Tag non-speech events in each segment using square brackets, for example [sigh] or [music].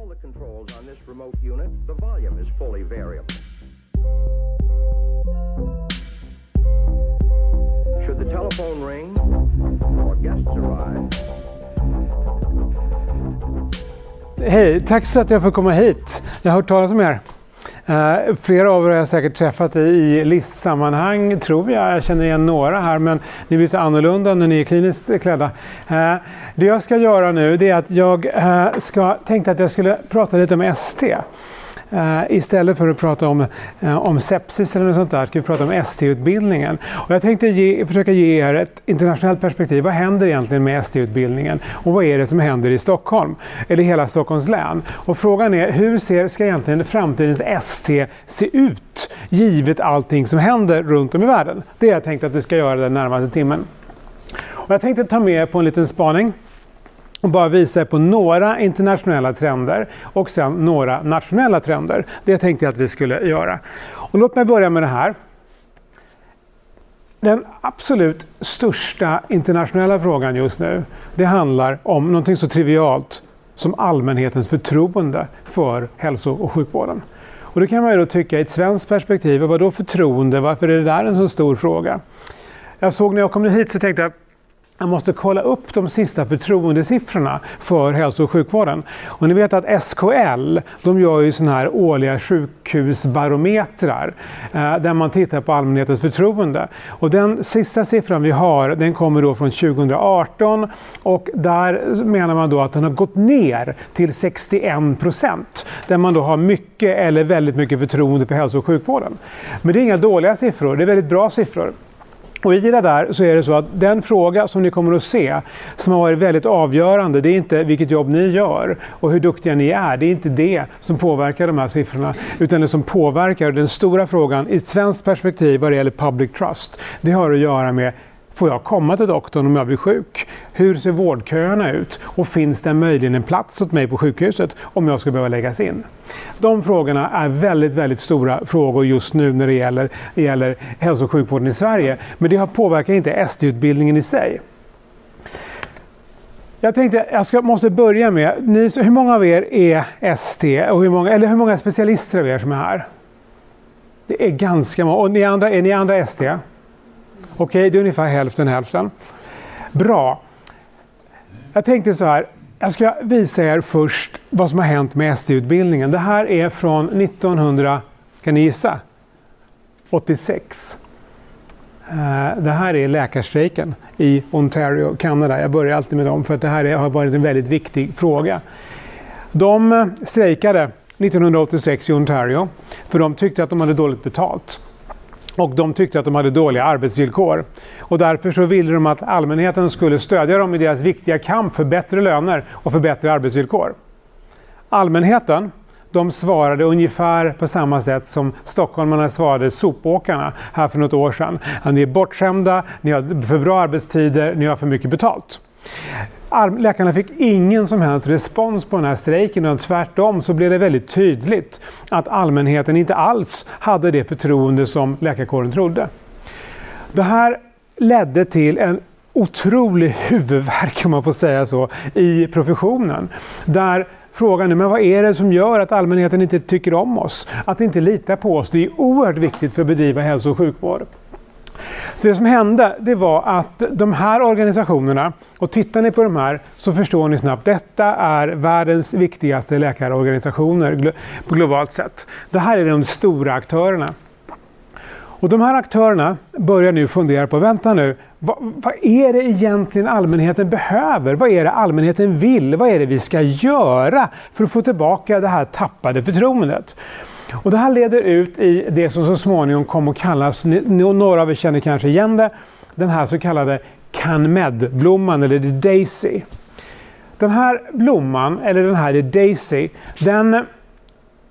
all the controls on this remote unit, the volume is fully variable. Should the telephone ring or guests arrive, Hej, tack så att jag får komma hit. Jag har hört talas om er. Eh, flera av er har jag säkert träffat i, i listsammanhang, tror jag. Jag känner igen några här, men ni blir så annorlunda när ni är kliniskt klädda. Eh, det jag ska göra nu det är att jag eh, ska, tänkte att jag skulle prata lite om ST. Uh, istället för att prata om, uh, om sepsis eller något sånt där, ska vi prata om ST-utbildningen. Och jag tänkte ge, försöka ge er ett internationellt perspektiv. Vad händer egentligen med ST-utbildningen? Och vad är det som händer i Stockholm? Eller hela Stockholms län? Och frågan är, hur ser, ska egentligen framtidens ST se ut? Givet allting som händer runt om i världen. Det har jag tänkt att vi ska göra den närmaste timmen. Och jag tänkte ta med er på en liten spaning och bara visa på några internationella trender och sen några nationella trender. Det tänkte jag att vi skulle göra. Och låt mig börja med det här. Den absolut största internationella frågan just nu, det handlar om någonting så trivialt som allmänhetens förtroende för hälso och sjukvården. Och det kan man ju då tycka i ett svenskt perspektiv, vad då förtroende, varför är det där en så stor fråga? Jag såg när jag kom hit så tänkte jag man måste kolla upp de sista förtroendesiffrorna för hälso och sjukvården. Och ni vet att SKL de gör ju såna här årliga sjukhusbarometrar eh, där man tittar på allmänhetens förtroende. Och den sista siffran vi har den kommer då från 2018 och där menar man då att den har gått ner till 61 procent. Där man då har mycket eller väldigt mycket förtroende för hälso och sjukvården. Men det är inga dåliga siffror, det är väldigt bra siffror. Och i det där så är det så att den fråga som ni kommer att se som har varit väldigt avgörande, det är inte vilket jobb ni gör och hur duktiga ni är. Det är inte det som påverkar de här siffrorna. Utan det som påverkar den stora frågan i ett svenskt perspektiv vad det gäller public trust, det har att göra med Får jag komma till doktorn om jag blir sjuk? Hur ser vårdköerna ut? Och finns det möjligen en plats åt mig på sjukhuset om jag ska behöva läggas in? De frågorna är väldigt, väldigt stora frågor just nu när det gäller, det gäller hälso och sjukvården i Sverige. Men det påverkar inte SD-utbildningen i sig. Jag tänkte jag ska, måste börja med, ni, hur många av er är ST? Och hur många, eller hur många specialister av er som är här? Det är ganska många. Och ni andra, är ni andra ST? Okej, okay, det är ungefär hälften hälften. Bra. Jag tänkte så här, jag ska visa er först vad som har hänt med ST-utbildningen. Det här är från 1900, kan ni gissa? 86. Eh, det här är läkarstrejken i Ontario, Kanada. Jag börjar alltid med dem för att det här har varit en väldigt viktig fråga. De eh, strejkade 1986 i Ontario för de tyckte att de hade dåligt betalt och de tyckte att de hade dåliga arbetsvillkor. Och därför så ville de att allmänheten skulle stödja dem i deras viktiga kamp för bättre löner och för bättre arbetsvillkor. Allmänheten de svarade ungefär på samma sätt som stockholmarna svarade sopåkarna här för något år sedan. Ni är bortskämda, ni har för bra arbetstider, ni har för mycket betalt. Läkarna fick ingen som helst respons på den här strejken och tvärtom så blev det väldigt tydligt att allmänheten inte alls hade det förtroende som läkarkåren trodde. Det här ledde till en otrolig huvudvärk, om man får säga så, i professionen. Där frågan är men vad är det som gör att allmänheten inte tycker om oss? Att inte litar på oss. Det är oerhört viktigt för att bedriva hälso och sjukvård. Så det som hände det var att de här organisationerna, och tittar ni på de här så förstår ni snabbt, detta är världens viktigaste läkarorganisationer globalt sett. Det här är de stora aktörerna. Och de här aktörerna börjar nu fundera på, vänta nu, vad, vad, är det egentligen allmänheten behöver? Vad är det allmänheten vill? Vad är det vi ska göra för att få tillbaka det här tappade förtroendet? Och det här leder ut i det som så småningom kom att kallas, några av er känner kanske igen det, den här så kallade CanMed-blomman eller the Daisy. Den här blomman, eller den här Daisy, den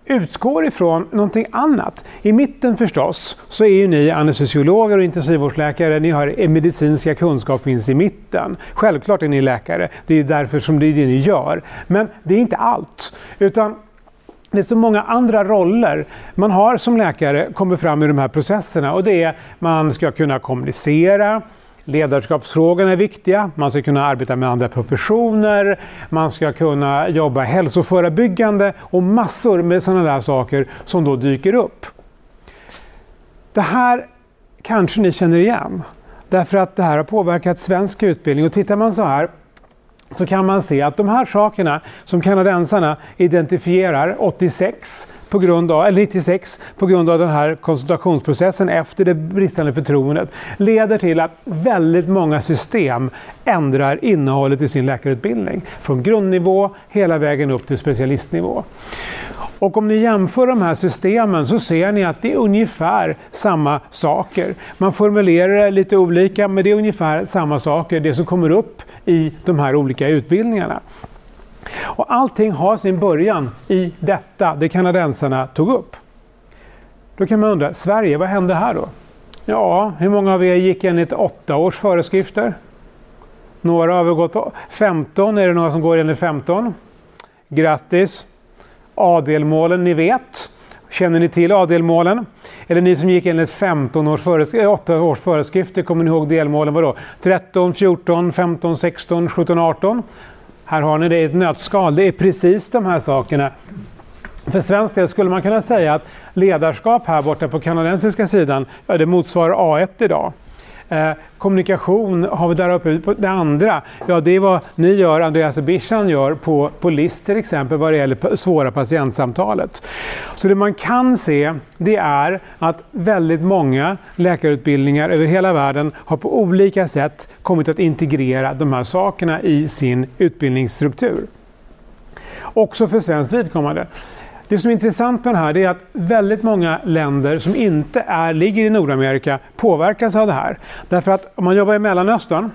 utgår ifrån någonting annat. I mitten förstås så är ju ni anestesiologer och intensivvårdsläkare, ni har medicinska kunskap finns i mitten. Självklart är ni läkare, det är därför som det är det ni gör. Men det är inte allt. Utan det är så många andra roller man har som läkare kommer fram i de här processerna och det är man ska kunna kommunicera, Ledarskapsfrågorna är viktiga. Man ska kunna arbeta med andra professioner, man ska kunna jobba hälsoförebyggande och massor med sådana där saker som då dyker upp. Det här kanske ni känner igen, därför att det här har påverkat svensk utbildning. Och tittar man så här så kan man se att de här sakerna som kanadensarna identifierar 86 på grund av, eller 96 på grund av den här konsultationsprocessen efter det bristande förtroendet leder till att väldigt många system ändrar innehållet i sin läkarutbildning. Från grundnivå hela vägen upp till specialistnivå. Och om ni jämför de här systemen så ser ni att det är ungefär samma saker. Man formulerar det lite olika, men det är ungefär samma saker, det som kommer upp i de här olika utbildningarna. Och allting har sin början i detta, det kanadensarna tog upp. Då kan man undra, Sverige, vad hände här då? Ja, hur många av er gick enligt åtta års föreskrifter? Några har väl gått 15, är det några som går enligt 15? Grattis! A-delmålen, ni vet. Känner ni till A-delmålen? Eller ni som gick enligt 15 års föreskrifter, eh, 8 års föreskrifter, kommer ni ihåg delmålen? Vadå? 13, 14, 15, 16, 17, 18? Här har ni det i ett nötskal. Det är precis de här sakerna. För svensk del skulle man kunna säga att ledarskap här borta på kanadensiska sidan, ja, det motsvarar A1 idag. Eh, kommunikation har vi där uppe. Det andra, ja det är vad ni gör, Andreas och Bishan gör på, på LIST till exempel vad det gäller svåra patientsamtalet. Så det man kan se det är att väldigt många läkarutbildningar över hela världen har på olika sätt kommit att integrera de här sakerna i sin utbildningsstruktur. Också för svenskt vidkommande. Det som är intressant med det här är att väldigt många länder som inte är, ligger i Nordamerika påverkas av det här. Därför att om man jobbar i Mellanöstern,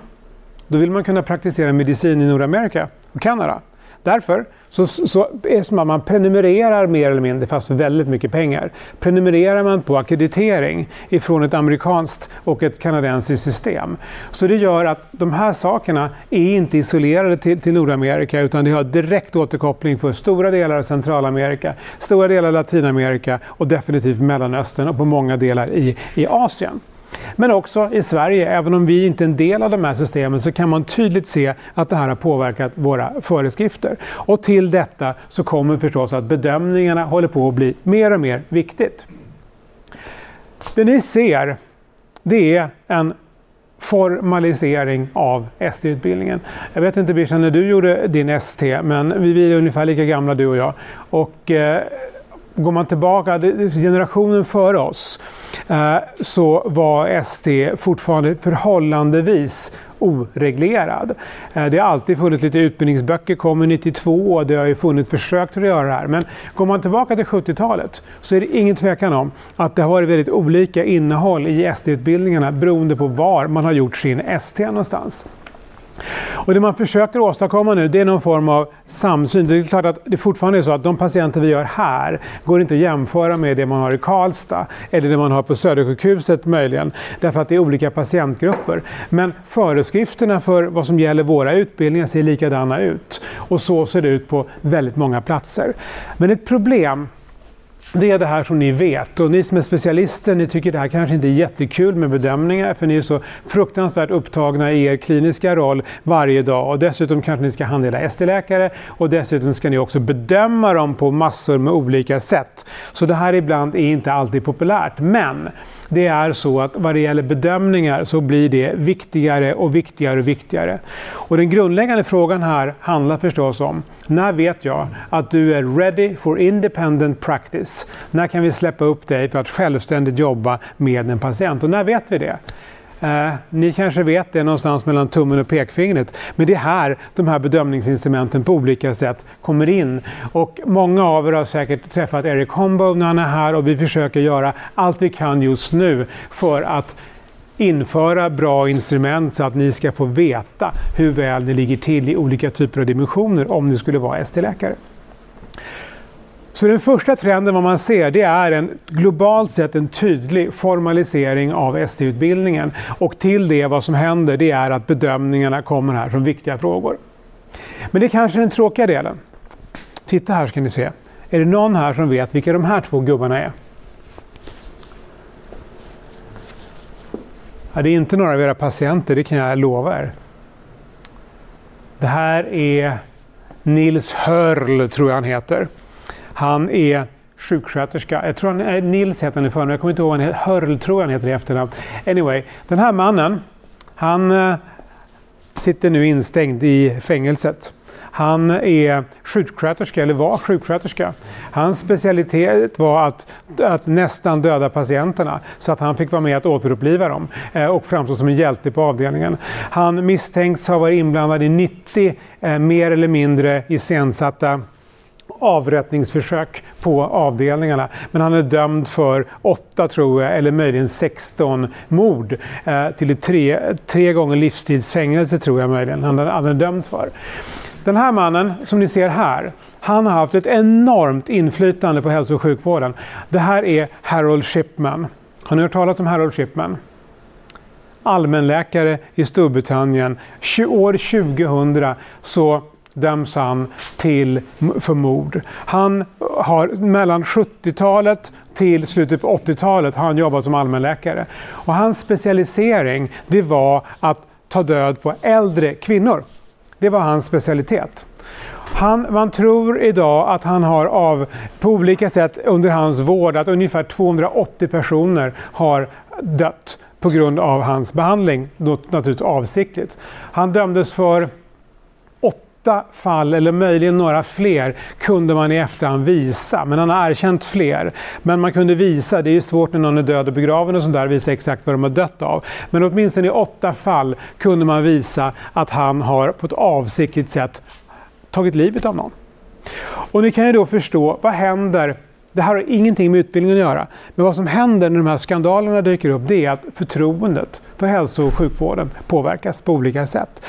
då vill man kunna praktisera medicin i Nordamerika och Kanada. Därför så, så är det som att man prenumererar mer eller mindre, fast för väldigt mycket pengar. Prenumererar man på akkreditering ifrån ett amerikanskt och ett kanadensiskt system. Så det gör att de här sakerna är inte isolerade till, till Nordamerika utan det har direkt återkoppling för stora delar av Centralamerika, stora delar av Latinamerika och definitivt Mellanöstern och på många delar i, i Asien. Men också i Sverige, även om vi inte är en del av de här systemen, så kan man tydligt se att det här har påverkat våra föreskrifter. Och till detta så kommer förstås att bedömningarna håller på att bli mer och mer viktigt. Det ni ser, det är en formalisering av ST-utbildningen. Jag vet inte Bishan när du gjorde din ST, men vi är ungefär lika gamla du och jag. Och, eh, går man tillbaka, generationen före oss, eh, så var SD fortfarande förhållandevis oreglerad. Eh, det har alltid funnits lite utbildningsböcker, kommer 92 och det har ju funnits försök till att göra det här. Men går man tillbaka till 70-talet så är det ingen tvekan om att det har varit väldigt olika innehåll i SD-utbildningarna beroende på var man har gjort sin ST någonstans. Och det man försöker åstadkomma nu det är någon form av samsyn. Det är klart att det fortfarande är så att de patienter vi gör här går inte att jämföra med det man har i Karlstad eller det man har på Södersjukhuset möjligen. Därför att det är olika patientgrupper. Men föreskrifterna för vad som gäller våra utbildningar ser likadana ut. Och så ser det ut på väldigt många platser. Men ett problem det är det här som ni vet. Och ni som är specialister, ni tycker det här kanske inte är jättekul med bedömningar för ni är så fruktansvärt upptagna i er kliniska roll varje dag. Och dessutom kanske ni ska handleda ST-läkare och dessutom ska ni också bedöma dem på massor med olika sätt. Så det här ibland är inte alltid populärt. Men det är så att vad det gäller bedömningar så blir det viktigare och viktigare och viktigare. Och den grundläggande frågan här handlar förstås om när vet jag att du är ready for independent practice? När kan vi släppa upp dig för att självständigt jobba med en patient? Och när vet vi det? Eh, ni kanske vet det någonstans mellan tummen och pekfingret. Men det är här de här bedömningsinstrumenten på olika sätt kommer in. Och många av er har säkert träffat Eric Hombo när han är här och vi försöker göra allt vi kan just nu för att införa bra instrument så att ni ska få veta hur väl ni ligger till i olika typer av dimensioner om ni skulle vara ST-läkare. Så den första trenden vad man ser det är en globalt sett en tydlig formalisering av ST-utbildningen. Och till det vad som händer det är att bedömningarna kommer här som viktiga frågor. Men det är kanske den tråkiga delen. Titta här ska ni se. Är det någon här som vet vilka de här två gubbarna är? Ja, det är inte några av era patienter, det kan jag lova er. Det här är Nils Hörl, tror jag han heter. Han är sjuksköterska. Jag tror han är Nils heter han i förnamn, jag kommer inte ihåg vad han heter. Hörl tror jag han heter i efternamn. Anyway, den här mannen, han eh, sitter nu instängd i fängelset. Han är sjuksköterska, eller var sjuksköterska. Hans specialitet var att, att nästan döda patienterna så att han fick vara med att återuppliva dem eh, och framstå som en hjälte på avdelningen. Han misstänks ha varit inblandad i 90 eh, mer eller mindre iscensatta avrättningsförsök på avdelningarna. Men han är dömd för åtta, tror jag, eller möjligen 16 mord eh, till tre, tre gånger livstidsfängelse, tror jag möjligen han, han är dömd för. Den här mannen som ni ser här, han har haft ett enormt inflytande på hälso och sjukvården. Det här är Harold Shipman. Har ni hört talas om Harold Shipman? Allmänläkare i Storbritannien. År 2000 så döms han till för mord. Han har mellan 70-talet till slutet på 80-talet har han jobbat som allmänläkare. Och hans specialisering det var att ta död på äldre kvinnor. Det var hans specialitet. Han, man tror idag att han har av, på olika sätt under hans vård, att ungefär 280 personer har dött på grund av hans behandling, naturligtvis avsiktligt. Han dömdes för åtta fall, eller möjligen några fler, kunde man i efterhand visa. Men han har erkänt fler. Men man kunde visa, det är ju svårt när någon är död och begraven och sånt där, visa exakt vad de har dött av. Men åtminstone i åtta fall kunde man visa att han har på ett avsiktligt sätt tagit livet av någon. Och ni kan ju då förstå, vad händer det här har ingenting med utbildning att göra. Men vad som händer när de här skandalerna dyker upp det är att förtroendet för hälso och sjukvården påverkas på olika sätt.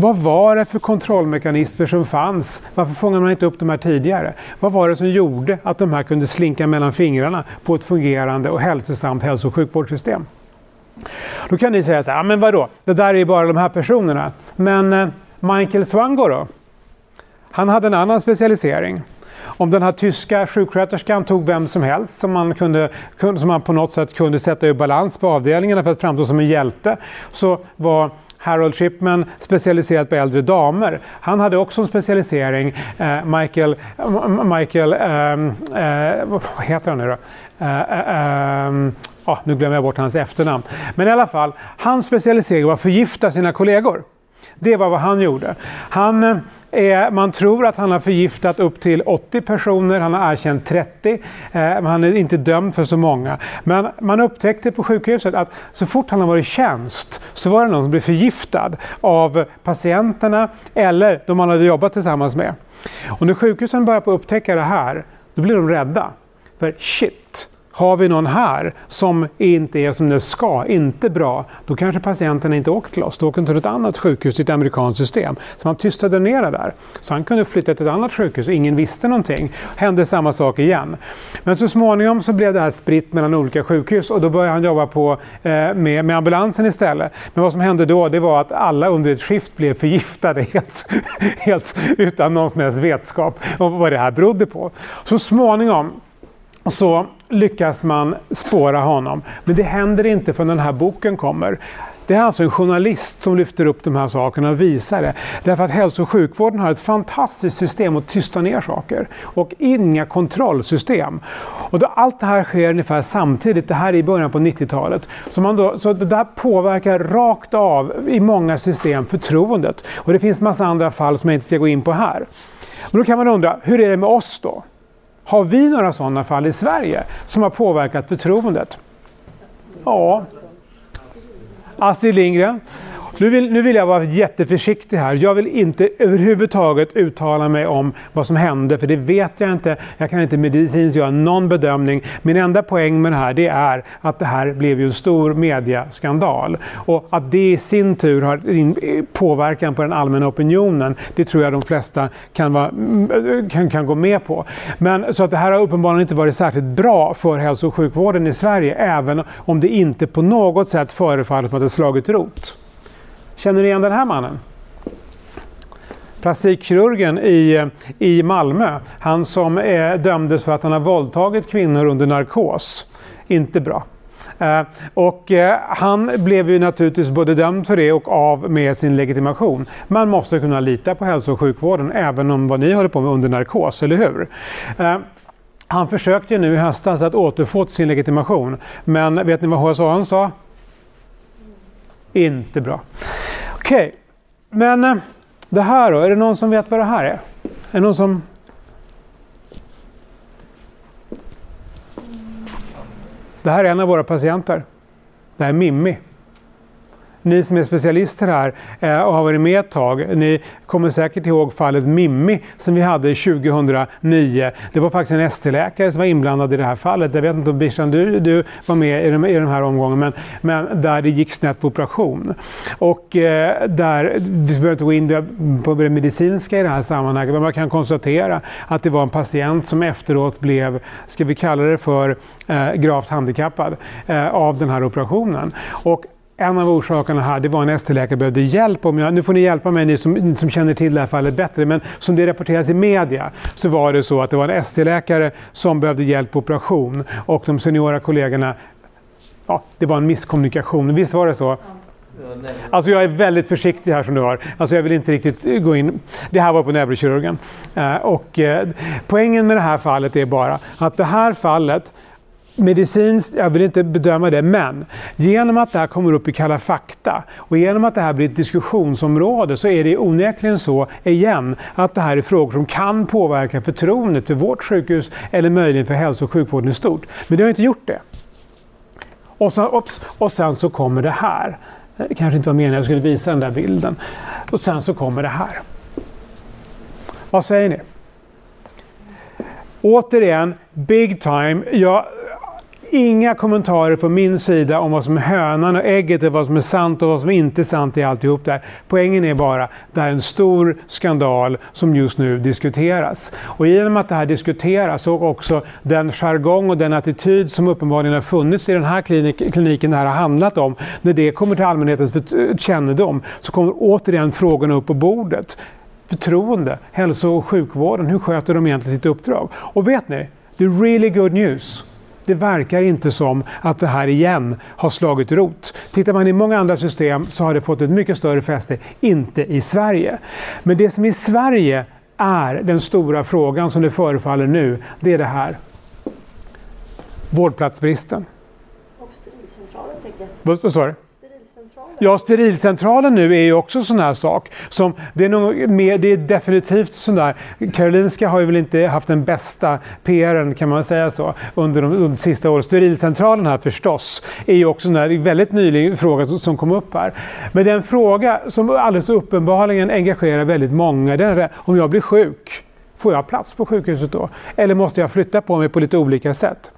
Vad var det för kontrollmekanismer som fanns? Varför fångade man inte upp de här tidigare? Vad var det som gjorde att de här kunde slinka mellan fingrarna på ett fungerande och hälsosamt hälso och sjukvårdssystem? Då kan ni säga så här, men vadå, det där är bara de här personerna. Men eh, Michael Swango då? Han hade en annan specialisering. Om den här tyska sjuksköterskan tog vem som helst som man, kunde, som man på något sätt kunde sätta ur balans på avdelningarna för att framstå som en hjälte så var Harold Shipman specialiserad på äldre damer. Han hade också en specialisering. Eh, Michael, Michael ehm, eh, vad heter han nu då? Oh, nu glömmer jag bort hans efternamn. Men i alla fall, hans specialisering var att förgifta sina kollegor. Det var vad han gjorde. Han, eh, eh, man tror att han har förgiftat upp till 80 personer, han har erkänt 30, eh, men han är inte dömd för så många. Men man upptäckte på sjukhuset att så fort han har varit i tjänst så var det någon som blev förgiftad av patienterna eller de han hade jobbat tillsammans med. Och när sjukhusen började på upptäcka det här, då blir de rädda. För shit, har vi någon här som inte är som det ska, inte bra, då kanske patienten inte åker till oss. Då åker till ett annat sjukhus i ett amerikanskt system. Så man tystade ner det där. Så han kunde flytta till ett annat sjukhus och ingen visste någonting. Hände samma sak igen. Men så småningom så blev det här spritt mellan olika sjukhus och då började han jobba på, eh, med, med ambulansen istället. Men vad som hände då det var att alla under ett skift blev förgiftade helt, [laughs] helt utan någon som helst vetskap om vad det här berodde på. Så småningom så lyckas man spåra honom. Men det händer inte förrän den här boken kommer. Det är alltså en journalist som lyfter upp de här sakerna och visar det. Därför att hälso och sjukvården har ett fantastiskt system att tysta ner saker och inga kontrollsystem. Och då allt det här sker ungefär samtidigt, det här är i början på 90-talet. Så, man då, så det där påverkar rakt av i många system förtroendet. Och det finns massa andra fall som jag inte ska gå in på här. Men då kan man undra, hur är det med oss då? Har vi några sådana fall i Sverige som har påverkat förtroendet? Ja. Astrid Lindgren. Nu vill, nu vill jag vara jätteförsiktig här. Jag vill inte överhuvudtaget uttala mig om vad som hände, för det vet jag inte. Jag kan inte medicinskt göra någon bedömning. Min enda poäng med det här det är att det här blev ju en stor mediaskandal. Och att det i sin tur har påverkan på den allmänna opinionen, det tror jag de flesta kan, vara, mm, kan, kan gå med på. Men, så att det här har uppenbarligen inte varit särskilt bra för hälso och sjukvården i Sverige, även om det inte på något sätt förefaller som att det slagit rot. Känner ni igen den här mannen? Plastikkirurgen i, i Malmö. Han som eh, dömdes för att han har våldtagit kvinnor under narkos. Inte bra. Eh, och eh, han blev ju naturligtvis både dömd för det och av med sin legitimation. Man måste kunna lita på hälso och sjukvården även om vad ni håller på med under narkos, eller hur? Eh, han försökte ju nu i höstas att återfå sin legitimation. Men vet ni vad HSAN sa? Inte bra. Okej, okay. men eh, det här då? Är det någon som vet vad det här är? Är det någon som Det här är en av våra patienter. Det här är Mimmi. Ni som är specialister här eh, och har varit med ett tag, ni kommer säkert ihåg fallet Mimmi som vi hade 2009. Det var faktiskt en ST-läkare som var inblandad i det här fallet. Jag vet inte om Bishan, du, du var med i den, i den här omgången, men, men där det gick snett på operation. Och eh, där, vi behöver inte gå in på det medicinska i det här sammanhanget, men man kan konstatera att det var en patient som efteråt blev, ska vi kalla det för, eh, gravt handikappad eh, av den här operationen. Och en av orsakerna här det var en ST-läkare behövde hjälp. Om jag, nu får ni hjälpa mig, ni som, ni som känner till det här fallet bättre. Men som det rapporteras i media så var det så att det var en ST-läkare som behövde hjälp på operation. Och de seniora kollegorna, ja, det var en misskommunikation. Visst var det så? Alltså jag är väldigt försiktig här som du har. Alltså jag vill inte riktigt eh, gå in. Det här var på neurokirurgen. Eh, och eh, poängen med det här fallet är bara att det här fallet medicinskt, jag vill inte bedöma det, men genom att det här kommer upp i Kalla fakta och genom att det här blir ett diskussionsområde så är det onekligen så, igen, att det här är frågor som kan påverka förtroendet för vårt sjukhus eller möjligen för hälso och sjukvården i stort. Men det har inte gjort det. Och, så, ups, och sen så kommer det här. Det kanske inte var meningen att jag skulle visa den där bilden. Och sen så kommer det här. Vad säger ni? Återigen, big time. Jag inga kommentarer från min sida om vad som är hönan och ägget, och vad som är sant och vad som inte är sant i alltihop där. Poängen är bara, att det är en stor skandal som just nu diskuteras. Och genom att det här diskuteras och också den jargong och den attityd som uppenbarligen har funnits i den här klinik kliniken det här har handlat om, när det kommer till allmänhetens kännedom så kommer återigen frågorna upp på bordet. Förtroende, hälso och sjukvården, hur sköter de egentligen sitt uppdrag? Och vet ni, det är really good news det verkar inte som att det här igen har slagit rot. Tittar man i många andra system så har det fått ett mycket större fäste, inte i Sverige. Men det som i Sverige är den stora frågan som det förefaller nu, det är det här. Vårdplatsbristen. Och sterilcentralen, tänker jag. Vad sa du? Ja, sterilcentralen nu är ju också sån här sak. Som, det, är nog mer, det är definitivt sån där. Karolinska har ju väl inte haft den bästa PRn, kan man säga så, under de, de sista åren. Sterilcentralen här förstås är ju också en väldigt nylig fråga som kom upp här. Men den fråga som alldeles uppenbarligen engagerar väldigt många, det är om jag blir sjuk, får jag plats på sjukhuset då? Eller måste jag flytta på mig på lite olika sätt?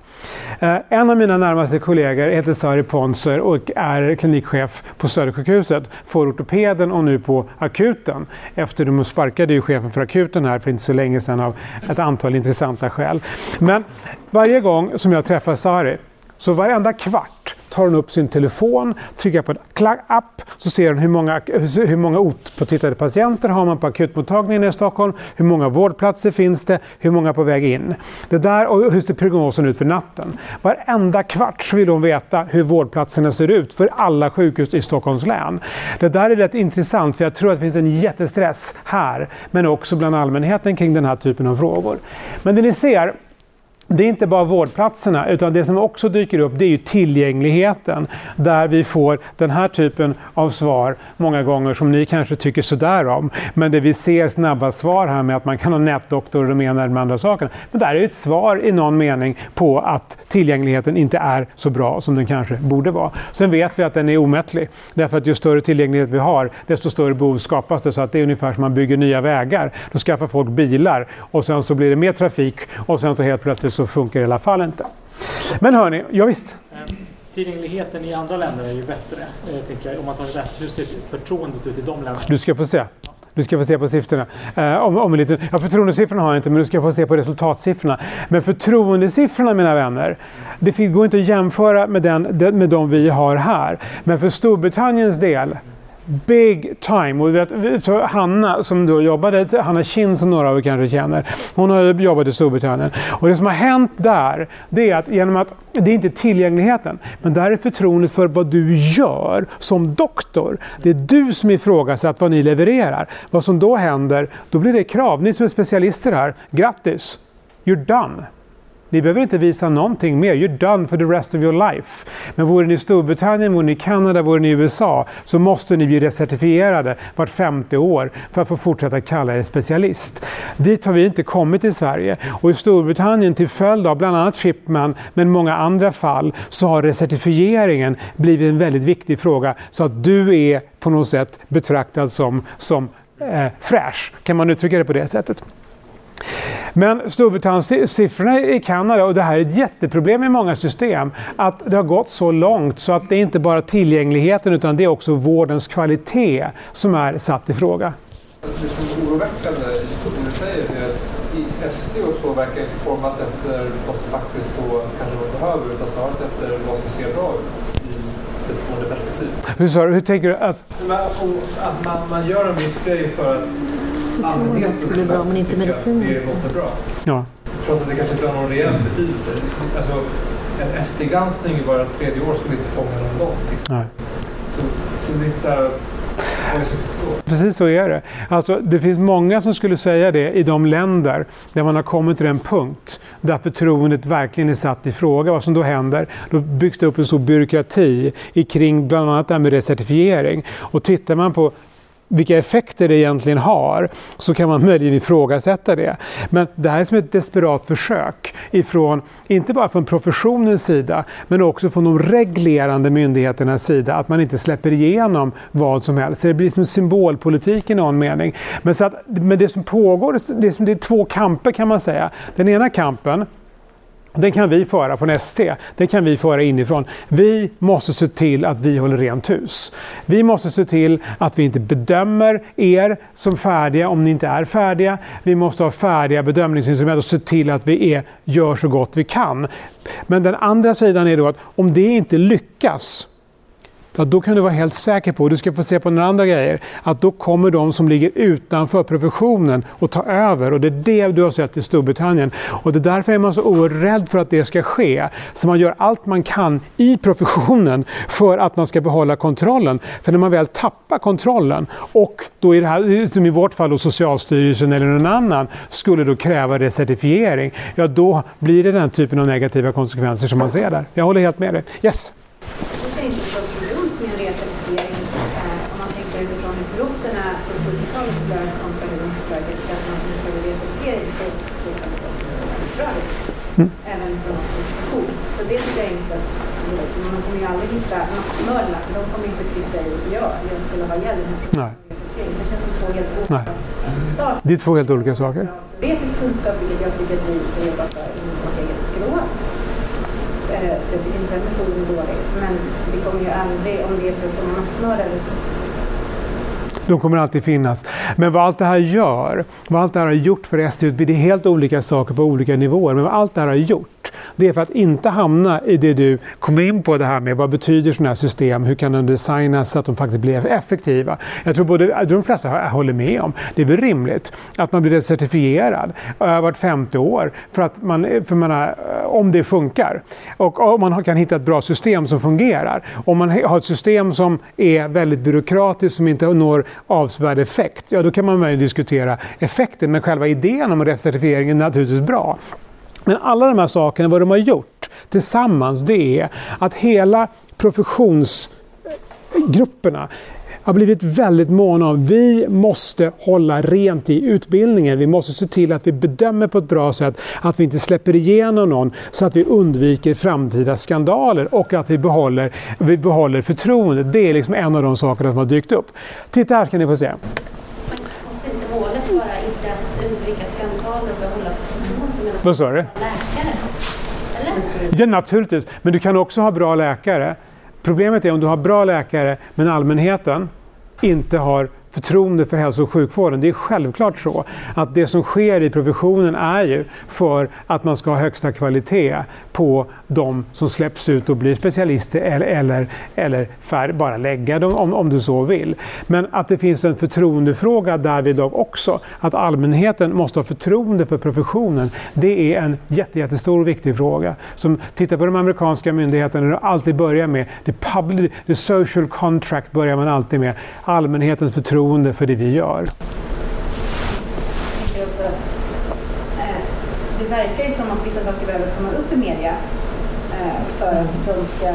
Eh, en av mina närmaste kollegor heter Sari Ponser och är klinikchef på Södersjukhuset, för ortopeden och nu på akuten. Efter de sparkade ju chefen för akuten här för inte så länge sedan av ett antal intressanta skäl. Men varje gång som jag träffar Sari, så varenda kvart tar hon upp sin telefon, trycker på en app, så ser hon hur många, hur många otpåtittade patienter har man på akutmottagningen i Stockholm, hur många vårdplatser finns det, hur många på väg in. Det där och hur ser prognosen ut för natten. Varenda kvart vill hon veta hur vårdplatserna ser ut för alla sjukhus i Stockholms län. Det där är rätt intressant för jag tror att det finns en jättestress här, men också bland allmänheten kring den här typen av frågor. Men det ni ser det är inte bara vårdplatserna, utan det som också dyker upp det är ju tillgängligheten. Där vi får den här typen av svar många gånger som ni kanske tycker sådär om. Men det vi ser snabba svar här med att man kan ha nätdoktor och med de andra sakerna. Men där är ett svar i någon mening på att tillgängligheten inte är så bra som den kanske borde vara. Sen vet vi att den är omättlig. Därför att ju större tillgänglighet vi har, desto större behov skapas det. Så att det är ungefär som man bygger nya vägar. Då skaffar folk bilar och sen så blir det mer trafik och sen så helt plötsligt så funkar det i alla fall inte. Men hörni, ja, visst. Eh, tillgängligheten i andra länder är ju bättre. Jag eh, tänker, om man tar väst, hur ser förtroendet ut i de länderna? Du ska få se. Du ska få se på siffrorna. Eh, om, om en liten, ja, förtroendesiffrorna har jag inte, men du ska få se på resultatsiffrorna. Men förtroendesiffrorna, mina vänner, det går inte att jämföra med, den, med de vi har här. Men för Storbritanniens del Big time. Och vet, för Hanna som då jobbade, Hanna Kinn som några av er kanske känner, hon har jobbat i Storbritannien. Och det som har hänt där, det är att genom att, det är inte tillgängligheten, men där är förtroendet för vad du gör som doktor. Det är du som ifrågasätter vad ni levererar. Vad som då händer, då blir det krav. Ni som är specialister här, grattis! You're done. Ni behöver inte visa någonting mer. You're done for the rest of your life. Men vore ni i Storbritannien, vore ni i Kanada, vore ni i USA så måste ni bli recertifierade vart femte år för att få fortsätta kalla er specialist. Dit har vi inte kommit i Sverige. Och i Storbritannien till följd av bland annat Shipman men många andra fall så har recertifieringen blivit en väldigt viktig fråga så att du är på något sätt betraktad som, som eh, fräsch. Kan man uttrycka det på det sättet? Men Storbritanniens siffrorna i Kanada, och det här är ett jätteproblem i många system, att det har gått så långt så att det är inte bara tillgängligheten utan det är också vårdens kvalitet som är satt i fråga. Det som är oroväckande i det du säger är att i SD och så verkar inte formas efter vad som faktiskt då kanske man behöver utan snarare efter vad som ser bra ut i ett förtroendeperspektiv. Hur, hur tänker du att, att man, man gör en viss grej för att Förtroendet skulle bli bra men inte medicinen. Det. Ja. Trots att det kanske inte har någon reell betydelse. Alltså, en SD-granskning bara tredje år skulle inte fånga någonting. Nej. Så, så det är så här? Precis så är det. Alltså, det finns många som skulle säga det i de länder där man har kommit till en punkt där förtroendet verkligen är satt i fråga. Vad som då händer, då byggs det upp en stor byråkrati kring bland annat det här med recertifiering. Och tittar man på vilka effekter det egentligen har så kan man möjligen ifrågasätta det. Men det här är som ett desperat försök ifrån, inte bara från professionens sida, men också från de reglerande myndigheternas sida, att man inte släpper igenom vad som helst. Så det blir som symbolpolitik i någon mening. Men, så att, men det som pågår, det är, som, det är två kamper kan man säga. Den ena kampen den kan vi föra på ST. Den kan vi föra inifrån. Vi måste se till att vi håller rent hus. Vi måste se till att vi inte bedömer er som färdiga om ni inte är färdiga. Vi måste ha färdiga bedömningsinstrument och se till att vi är, gör så gott vi kan. Men den andra sidan är då att om det inte lyckas Ja, då kan du vara helt säker på, och du ska få se på några andra grejer, att då kommer de som ligger utanför professionen att ta över. Och det är det du har sett i Storbritannien. Och det är därför är man så oerhört rädd för att det ska ske. Så man gör allt man kan i professionen för att man ska behålla kontrollen. För när man väl tappar kontrollen och då i det här, som i vårt fall då Socialstyrelsen eller någon annan skulle då kräva recertifiering, ja då blir det den typen av negativa konsekvenser som man ser där. Jag håller helt med dig. Yes? Det är inte så dumt med en recertifiering eh, om man tänker utifrån hur piloterna på 70-talet flög kontra hur de flög efter att man införde recertifiering så, så kan det vara väldigt bra. Mm. Även från oss som station. Så det tycker jag inte att man kommer ju aldrig hitta massmördarna för de kommer inte kryssa i ja, jag skulle ha här Nej. Så det känns som två helt Nej. olika saker. Det är två helt olika saker. Teoretisk kunskap, vilket jag tycker att vi ska jobba för inom vårt eget skrå. Eh, Så jag tycker inte den metoden är dålig. Men vi kommer ju aldrig, om det är för att få massmördare, så De kommer alltid finnas. Men vad allt det här gör, vad allt det här har gjort för ST-utbildning, det är helt olika saker på olika nivåer, men vad allt det här har gjort, det är för att inte hamna i det du kom in på det här med vad betyder sådana här system, hur kan de designas så att de faktiskt blir effektiva. Jag tror både de flesta håller med om, det är väl rimligt att man blir certifierad vart femte år för att man, för man har, om det funkar. Och om man kan hitta ett bra system som fungerar. Om man har ett system som är väldigt byråkratiskt, som inte når avsevärd effekt, ja då kan man möjligen diskutera effekten, men själva idén om recertifieringen är naturligtvis bra. Men alla de här sakerna, vad de har gjort tillsammans, det är att hela professionsgrupperna har blivit väldigt måna om vi måste hålla rent i utbildningen. Vi måste se till att vi bedömer på ett bra sätt, att vi inte släpper igenom någon så att vi undviker framtida skandaler och att vi behåller, vi behåller förtroendet. Det är liksom en av de sakerna som har dykt upp. Titta här ska ni få se. Måste inte målet vara inte att undvika skandaler och behålla förtroendet medan vad sa du? läkare? Eller? Ja, naturligtvis. Men du kan också ha bra läkare. Problemet är om du har bra läkare men allmänheten inte har förtroende för hälso och sjukvården. Det är självklart så att det som sker i professionen är ju för att man ska ha högsta kvalitet på de som släpps ut och blir specialister eller, eller, eller färre, bara lägga dem om, om du så vill. Men att det finns en förtroendefråga därvid också. Att allmänheten måste ha förtroende för professionen. Det är en jätte, jättestor och viktig fråga. Som tittar på de amerikanska myndigheterna, det alltid börjar med the, public, the social contract börjar man alltid med. Allmänhetens förtroende för det vi gör. Jag tänker också att eh, det verkar ju som att vissa saker behöver komma upp i media eh, för att de ska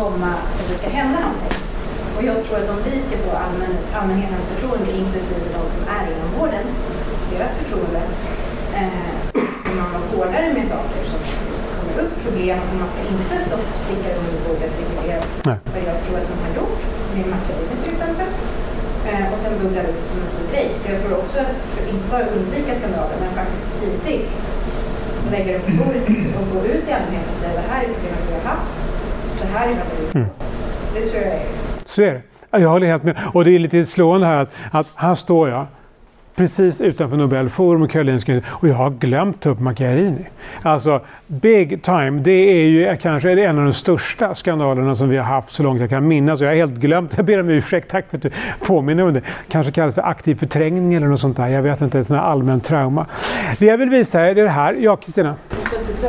komma, att det ska hända någonting. Och jag tror att om vi ska få allmän, allmänhetens förtroende, inklusive de som är inom vården, deras förtroende, eh, så ska man vara hårdare med saker som kommer upp problem och man ska inte stoppa och sticka under bordet, vilket är vad jag tror att de har gjort med Macchiarini till exempel. Eh, och sen bubblar upp som en stor grej. Så jag tror också att, för inte bara undvika skandaler, men faktiskt tidigt lägga det på bordet och gå ut i allmänheten och säga det här är problemet vi har haft. Det här är vad vi har gjort. Det tror jag är Så är det. Jag håller helt med. Och det är lite slående här att, att här står jag precis utanför Nobelforum och Karolinska och jag har glömt ta upp Macchiarini. Alltså, big time. Det är ju kanske en av de största skandalerna som vi har haft så långt jag kan minnas. Jag har helt glömt. Jag ber om ursäkt. Tack för att du påminner om det. Kanske kallas för aktiv förträngning eller något sånt där. Jag vet inte. Ett sånt allmänt trauma. Det jag vill visa er är det här. Ja, Kristina?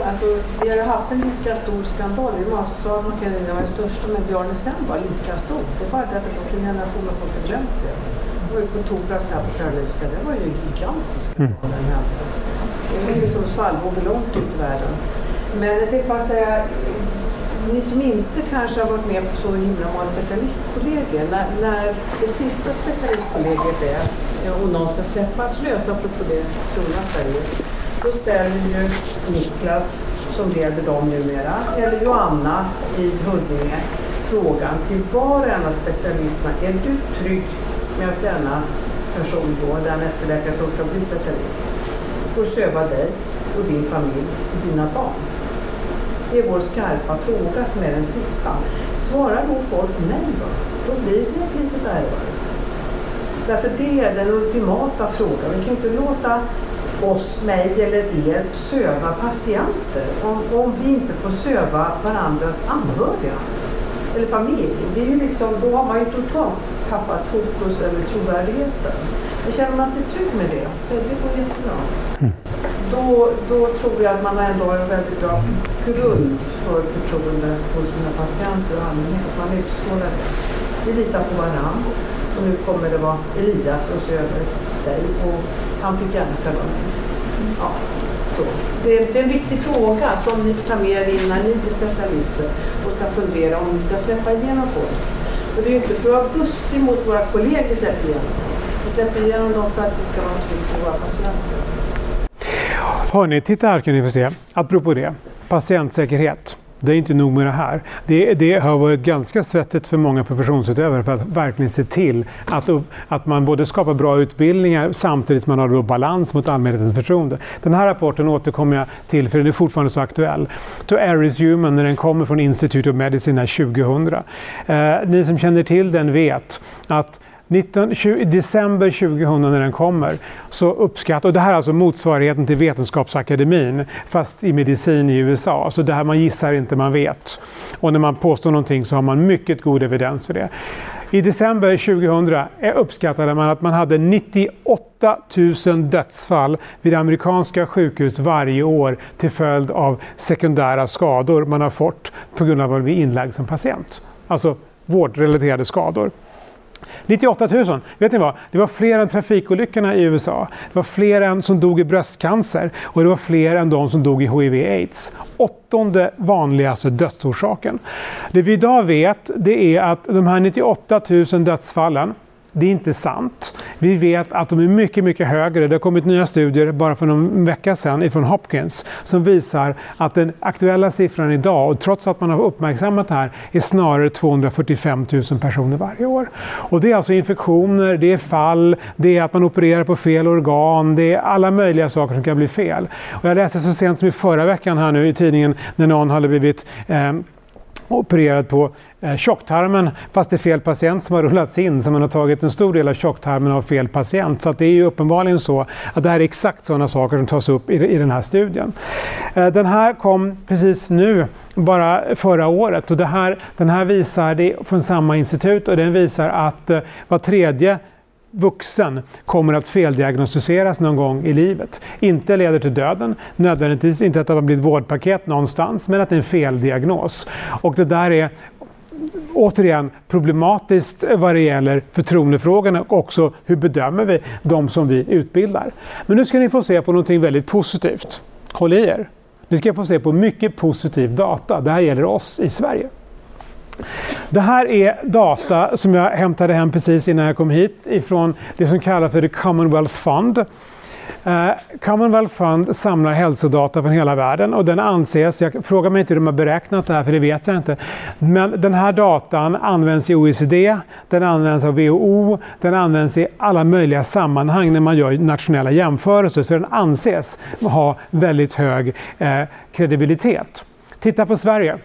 Alltså, vi har ju haft en lika stor skandal. Man sa att Macchiarini var den största, men Bjarne Sen var lika stor. Det är bara därför att en generation har fått det. Var ju på Tobrax här på Karolinska. Det var ju en gigantisk skandal den hände. Det var liksom svallvågor långt ut i världen. Men jag tänkte bara säga, ni som inte kanske har varit med på så himla många specialistkollegor, när, när det sista specialistkollegiet är och någon ska släppas lös, apropå det Jonas säger, då ställer ju Niklas, som leder dem numera, eller Joanna i Huddinge, frågan till var och en av specialisterna, är du trygg med att denna person då, den ST-läkare som ska bli specialist, får söva dig och din familj och dina barn? Det är vår skarpa fråga som är den sista. Svarar då folk nej då, då blir det ett litet ärvare. Därför det är den ultimata frågan. Vi kan inte låta oss, mig eller er, söva patienter om, om vi inte får söva varandras anhöriga eller familj. Det är ju liksom, då har man ju totalt tappat fokus över trovärdigheten. Men känner man sig trygg med det, så det går jättebra. Då, då tror jag att man ändå har en väldigt bra grund för förtroende hos sina patienter och allmänhet. Man utstrålar det. Vi litar på varandra. Och nu kommer det vara Elias och se över dig. Och han fick gärna söva mig. Ja, så. Det, är, det är en viktig fråga som ni får ta med er in när ni blir specialister och ska fundera om ni ska släppa igenom folk. För det är ju inte för att vara bussig mot våra kollegor vi släpper igenom dem. Vi släpper igenom dem för att det ska vara tryggt för våra patienter. Hörni, titta här kan ni få se. Apropå det. Patientsäkerhet. Det är inte nog med det här. Det, det har varit ganska svettigt för många professionsutövare för att verkligen se till att, att man både skapar bra utbildningar samtidigt som man har då balans mot allmänhetens förtroende. Den här rapporten återkommer jag till för den är fortfarande så aktuell. To Aris Human när den kommer från Institute of Medicine 2000. Eh, ni som känner till den vet att 19, 20, december 2000 när den kommer så uppskattar, och det här är alltså motsvarigheten till Vetenskapsakademin fast i medicin i USA. Så det här man gissar inte, man vet. Och när man påstår någonting så har man mycket god evidens för det. I december 2000 eh, uppskattade man att man hade 98 000 dödsfall vid amerikanska sjukhus varje år till följd av sekundära skador man har fått på grund av att man blir inlagd som patient. Alltså vårdrelaterade skador. 98 000. Vet ni vad? Det var fler än trafikolyckorna i USA. Det var fler än som dog i bröstcancer och det var fler än de som dog i HIV-AIDS. Åttonde vanligaste dödsorsaken. Det vi idag vet det är att de här 98 000 dödsfallen det är inte sant. Vi vet att de är mycket, mycket högre. Det har kommit nya studier bara för någon vecka sedan ifrån Hopkins som visar att den aktuella siffran idag, och trots att man har uppmärksammat det här, är snarare 245 000 personer varje år. Och det är alltså infektioner, det är fall, det är att man opererar på fel organ, det är alla möjliga saker som kan bli fel. Och jag läste så sent som i förra veckan här nu i tidningen när någon hade blivit eh, opererad på eh, tjocktarmen fast det är fel patient som har rullats in så man har tagit en stor del av tjocktarmen av fel patient. Så att det är ju uppenbarligen så att det här är exakt sådana saker som tas upp i, i den här studien. Eh, den här kom precis nu, bara förra året och det här, den här visar, det är från samma institut och den visar att eh, var tredje vuxen kommer att feldiagnostiseras någon gång i livet. Inte leder till döden, nödvändigtvis inte att det har blivit vårdpaket någonstans, men att det är en feldiagnos. Och det där är återigen problematiskt vad det gäller förtroendefrågorna och också hur bedömer vi de som vi utbildar. Men nu ska ni få se på något väldigt positivt. Håll i er. Ni ska få se på mycket positiv data. Det här gäller oss i Sverige. Det här är data som jag hämtade hem precis innan jag kom hit ifrån det som kallas för the Commonwealth Fund. Uh, Commonwealth Fund samlar hälsodata från hela världen och den anses, jag frågar mig inte hur de har beräknat det här för det vet jag inte, men den här datan används i OECD, den används av WHO, den används i alla möjliga sammanhang när man gör nationella jämförelser så den anses ha väldigt hög eh, kredibilitet. Titta på Sverige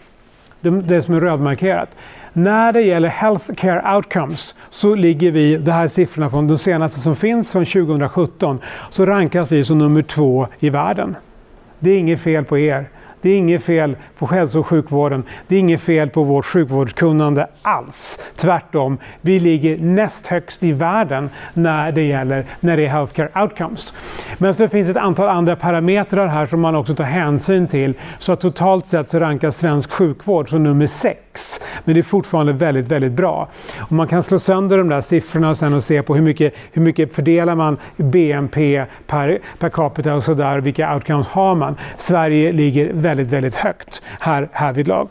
det som är rödmarkerat. När det gäller healthcare outcomes så ligger vi, det här är siffrorna från de senaste som finns från 2017, så rankas vi som nummer två i världen. Det är inget fel på er. Det är inget fel på hälso och sjukvården. Det är inget fel på vårt sjukvårdskunnande alls. Tvärtom, vi ligger näst högst i världen när det gäller när det är healthcare outcomes. Men så finns ett antal andra parametrar här som man också tar hänsyn till. Så att totalt sett så rankas svensk sjukvård som nummer sex. Men det är fortfarande väldigt, väldigt bra. Och man kan slå sönder de där siffrorna sen och se på hur mycket, hur mycket fördelar man BNP per, per capita och sådär. Vilka outcomes har man? Sverige ligger väldigt väldigt, väldigt högt här, härvidlag.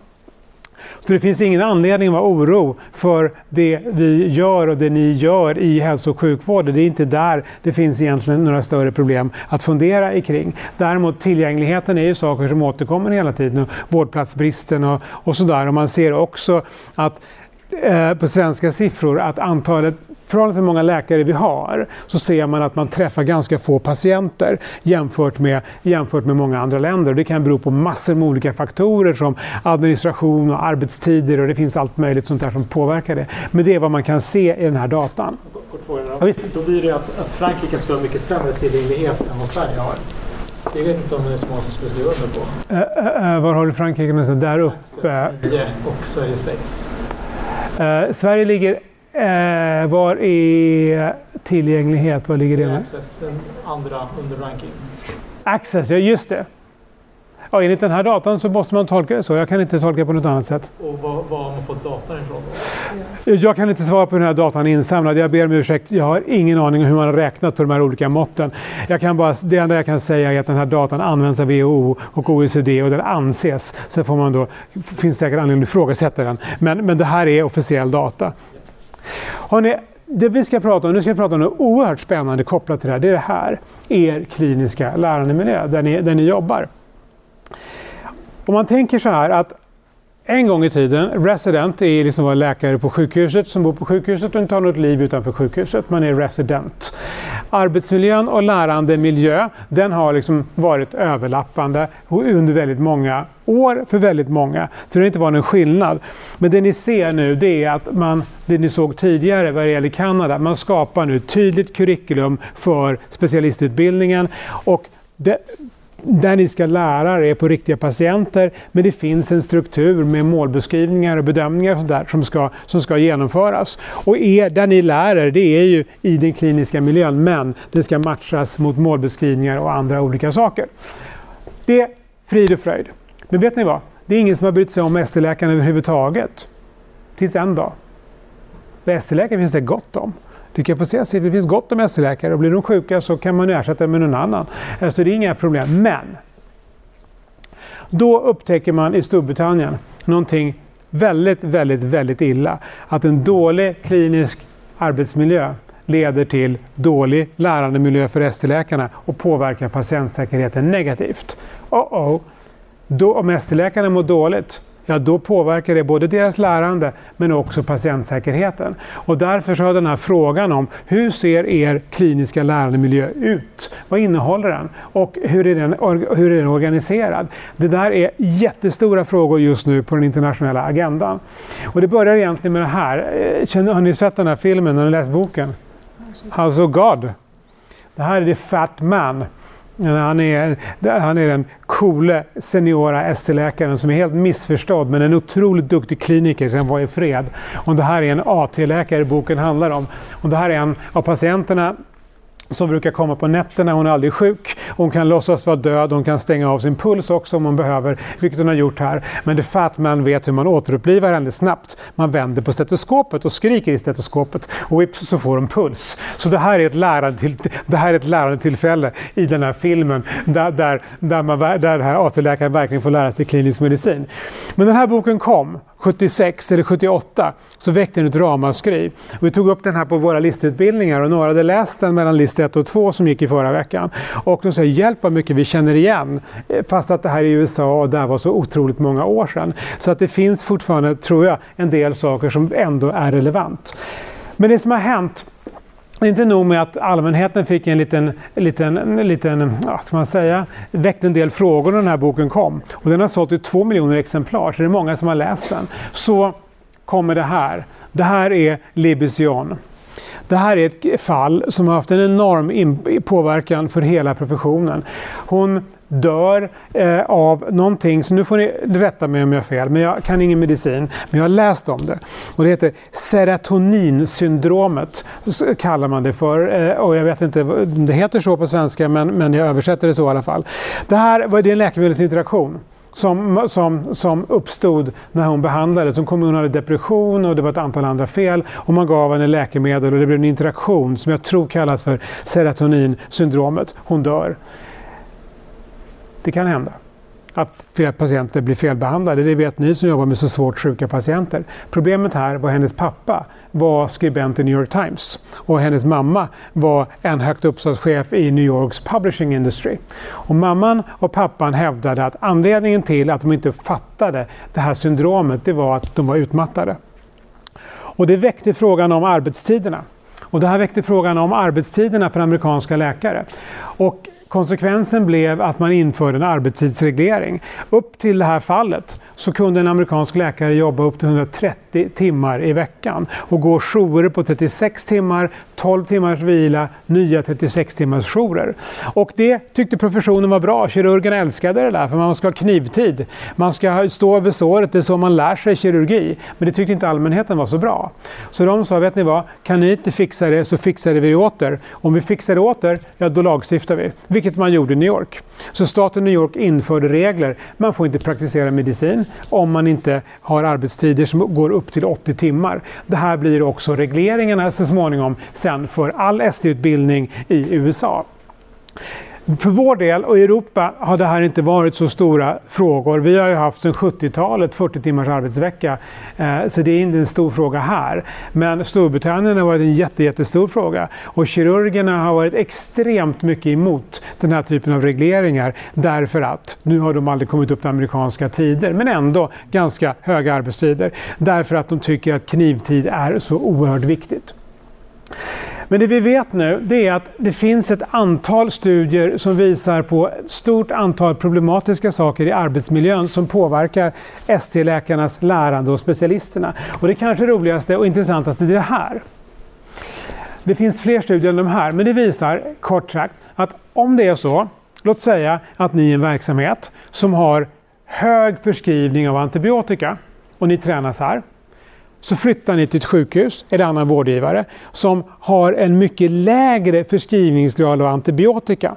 Så det finns ingen anledning att vara oro för det vi gör och det ni gör i hälso och sjukvården. Det är inte där det finns egentligen några större problem att fundera kring. Däremot tillgängligheten är ju saker som återkommer hela tiden. Vårdplatsbristen och, och sådär. Och man ser också att eh, på svenska siffror att antalet förhållande till hur många läkare vi har så ser man att man träffar ganska få patienter jämfört med, jämfört med många andra länder. Det kan bero på massor med olika faktorer som administration och arbetstider och det finns allt möjligt sånt där som påverkar det. Men det är vad man kan se i den här datan. Kort fråga då. Ja, då blir det att, att Frankrike ska ha mycket sämre tillgänglighet än vad Sverige har. Det vet inte om det är små som skulle skriva under på. Uh, uh, var har du Frankrike någonstans? Där uppe? 9 och Sverige 6. Uh, Sverige ligger Eh, var är tillgänglighet? Var ligger det? Access, den andra under ranking. Access, ja just det. Ja, enligt den här datan så måste man tolka det så. Jag kan inte tolka på något annat sätt. Och vad, vad har man fått datan ifrån då? Jag kan inte svara på hur den här datan är insamlad. Jag ber om ursäkt. Jag har ingen aning om hur man har räknat på de här olika måtten. Jag kan bara, det enda jag kan säga är att den här datan används av WHO och OECD och den anses. Sen får man då, finns säkert anledning att ifrågasätta den. Men, men det här är officiell data. Hörrni, det vi ska prata om, nu ska vi prata om något oerhört spännande kopplat till det här. Det är det här, er kliniska lärandemiljö, där ni, där ni jobbar. Om man tänker så här att en gång i tiden, resident är liksom var läkare på sjukhuset som bor på sjukhuset och inte har något liv utanför sjukhuset. Man är resident. Arbetsmiljön och lärandemiljö, den har liksom varit överlappande under väldigt många år för väldigt många. Så det har inte varit någon skillnad. Men det ni ser nu det är att man, det ni såg tidigare vad det gäller Kanada, man skapar nu ett tydligt curriculum för specialistutbildningen. Och det, där ni ska lära er på riktiga patienter, men det finns en struktur med målbeskrivningar och bedömningar och där som, ska, som ska genomföras. Och er, där ni lär er, det är ju i den kliniska miljön, men det ska matchas mot målbeskrivningar och andra olika saker. Det är frid och fröjd. Men vet ni vad? Det är ingen som har brytt sig om ST-läkaren överhuvudtaget. Tills en dag. ST-läkare finns det gott om. Du kan få se att det finns gott om ST-läkare och blir de sjuka så kan man ersätta med någon annan. Så alltså, det är inga problem. Men då upptäcker man i Storbritannien någonting väldigt, väldigt, väldigt illa. Att en dålig klinisk arbetsmiljö leder till dålig lärandemiljö för ST-läkarna och påverkar patientsäkerheten negativt. Oh -oh. Då, om ST-läkarna mår dåligt, ja då påverkar det både deras lärande men också patientsäkerheten. Och därför så har den här frågan om hur ser er kliniska lärandemiljö ut? Vad innehåller den? Och hur är den, hur är den organiserad? Det där är jättestora frågor just nu på den internationella agendan. Och det börjar egentligen med det här. Eh, känner- Har ni sett den här filmen? Har ni läst boken? House of God. Det här är The Fat Man. Han är, han är den coole seniora ST-läkaren som är helt missförstådd men en otroligt duktig kliniker som var i fred. Och det här är en AT-läkare boken handlar om. Och det här är en av patienterna som brukar komma på nätterna. Hon är aldrig sjuk. Hon kan låtsas vara död. Hon kan stänga av sin puls också om hon behöver, vilket hon har gjort här. Men The Fat Man vet hur man återupplivar henne snabbt. Man vänder på stetoskopet och skriker i stetoskopet och vips så får hon puls. Så det här är ett lärande, till, det här är ett lärande tillfälle i den här filmen där, där, där, man, där den här AT-läkaren verkligen får lära sig klinisk medicin. Men den här boken kom 76 eller 78 så väckte den ett ramaskri. Vi tog upp den här på våra listutbildningar och några hade läst den mellan list 1 och 2 som gick i förra veckan. Och de säger hjälp vad mycket vi känner igen. Eh, fast att det här är USA och där var så otroligt många år sedan. Så att det finns fortfarande, tror jag, en del saker som ändå är relevant. Men det som har hänt inte nog med att allmänheten fick en liten, liten, liten ja, ska man säga, väckte en del frågor när den här boken kom. Och den har sålt i två miljoner exemplar, så det är många som har läst den. Så kommer det här. Det här är Libysion. Det här är ett fall som har haft en enorm påverkan för hela professionen. Hon dör eh, av någonting, så nu får ni rätta mig om jag har fel, men jag kan ingen medicin, men jag har läst om det. Och det heter serotoninsyndromet, kallar man det för. Eh, och jag vet inte om det heter så på svenska, men, men jag översätter det så i alla fall. Det här var en läkemedelsinteraktion som, som, som uppstod när hon behandlades. Hon kom hon hade depression och det var ett antal andra fel. Och man gav henne läkemedel och det blev en interaktion som jag tror kallas för serotoninsyndromet. Hon dör. Det kan hända att fler patienter blir felbehandlade. Det vet ni som jobbar med så svårt sjuka patienter. Problemet här var hennes pappa var skribent i New York Times och hennes mamma var en högt uppsatt i New Yorks publishing industry. Och mamman och pappan hävdade att anledningen till att de inte fattade det här syndromet det var att de var utmattade. Och det väckte frågan om arbetstiderna. Och det här väckte frågan om arbetstiderna för amerikanska läkare. Och konsekvensen blev att man införde en arbetstidsreglering. Upp till det här fallet så kunde en amerikansk läkare jobba upp till 130 timmar i veckan och gå jourer på 36 timmar, 12 timmars vila, nya 36 timmars jourer. Och det tyckte professionen var bra. Kirurgerna älskade det där för man ska ha knivtid. Man ska stå över såret, det är så man lär sig kirurgi. Men det tyckte inte allmänheten var så bra. Så de sa, vet ni vad, kan ni inte fixa det så fixar vi det åter. Om vi fixar det åter, ja då lagstiftar vi. Vilket man gjorde i New York. Så staten New York införde regler. Man får inte praktisera medicin om man inte har arbetstider som går upp till 80 timmar. Det här blir också regleringarna så småningom sen för all ST-utbildning i USA. För vår del och i Europa har det här inte varit så stora frågor. Vi har ju haft sedan 70-talet 40 timmars arbetsvecka, eh, så det är inte en stor fråga här. Men Storbritannien har varit en jätte, jättestor fråga och kirurgerna har varit extremt mycket emot den här typen av regleringar därför att, nu har de aldrig kommit upp till amerikanska tider, men ändå ganska höga arbetstider, därför att de tycker att knivtid är så oerhört viktigt. Men det vi vet nu det är att det finns ett antal studier som visar på ett stort antal problematiska saker i arbetsmiljön som påverkar ST-läkarnas lärande och specialisterna. Och det kanske roligaste och intressantaste är det här. Det finns fler studier än de här, men det visar kort sagt att om det är så, låt säga att ni är en verksamhet som har hög förskrivning av antibiotika och ni tränas här så flyttar ni till ett sjukhus eller annan vårdgivare som har en mycket lägre förskrivningsgrad av antibiotika.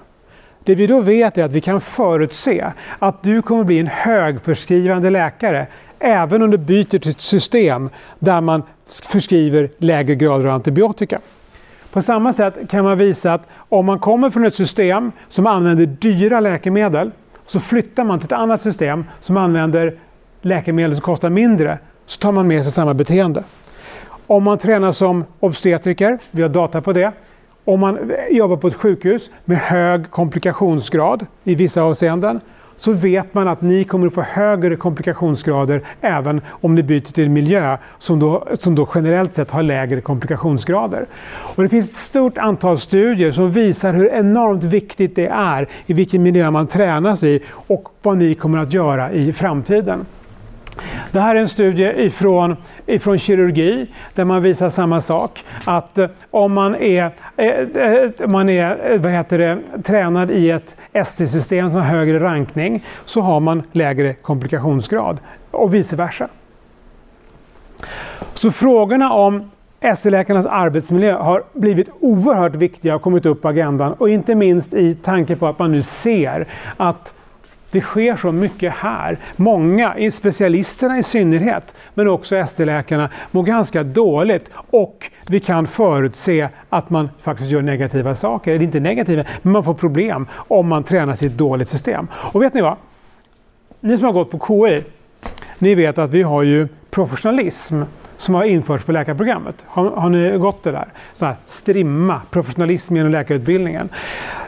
Det vi då vet är att vi kan förutse att du kommer bli en högförskrivande läkare även om du byter till ett system där man förskriver lägre grader av antibiotika. På samma sätt kan man visa att om man kommer från ett system som använder dyra läkemedel så flyttar man till ett annat system som använder läkemedel som kostar mindre så tar man med sig samma beteende. Om man tränar som obstetriker, vi har data på det, om man jobbar på ett sjukhus med hög komplikationsgrad i vissa avseenden, så vet man att ni kommer att få högre komplikationsgrader även om ni byter till en miljö som då, som då generellt sett har lägre komplikationsgrader. Och det finns ett stort antal studier som visar hur enormt viktigt det är i vilken miljö man tränas i och vad ni kommer att göra i framtiden. Det här är en studie ifrån, ifrån kirurgi där man visar samma sak. Att eh, om man är, eh, eh, man är vad heter det, tränad i ett ST-system som har högre rankning så har man lägre komplikationsgrad och vice versa. Så frågorna om ST-läkarnas arbetsmiljö har blivit oerhört viktiga och kommit upp på agendan och inte minst i tanke på att man nu ser att det sker så mycket här. Många, specialisterna i synnerhet, men också ST-läkarna, mår ganska dåligt och vi kan förutse att man faktiskt gör negativa saker. Eller inte negativa, men man får problem om man tränar sitt i ett dåligt system. Och vet ni vad? Ni som har gått på KI, ni vet att vi har ju professionalism som har införts på läkarprogrammet. Har, har ni gått det där? Så här, strimma, professionalism genom läkarutbildningen.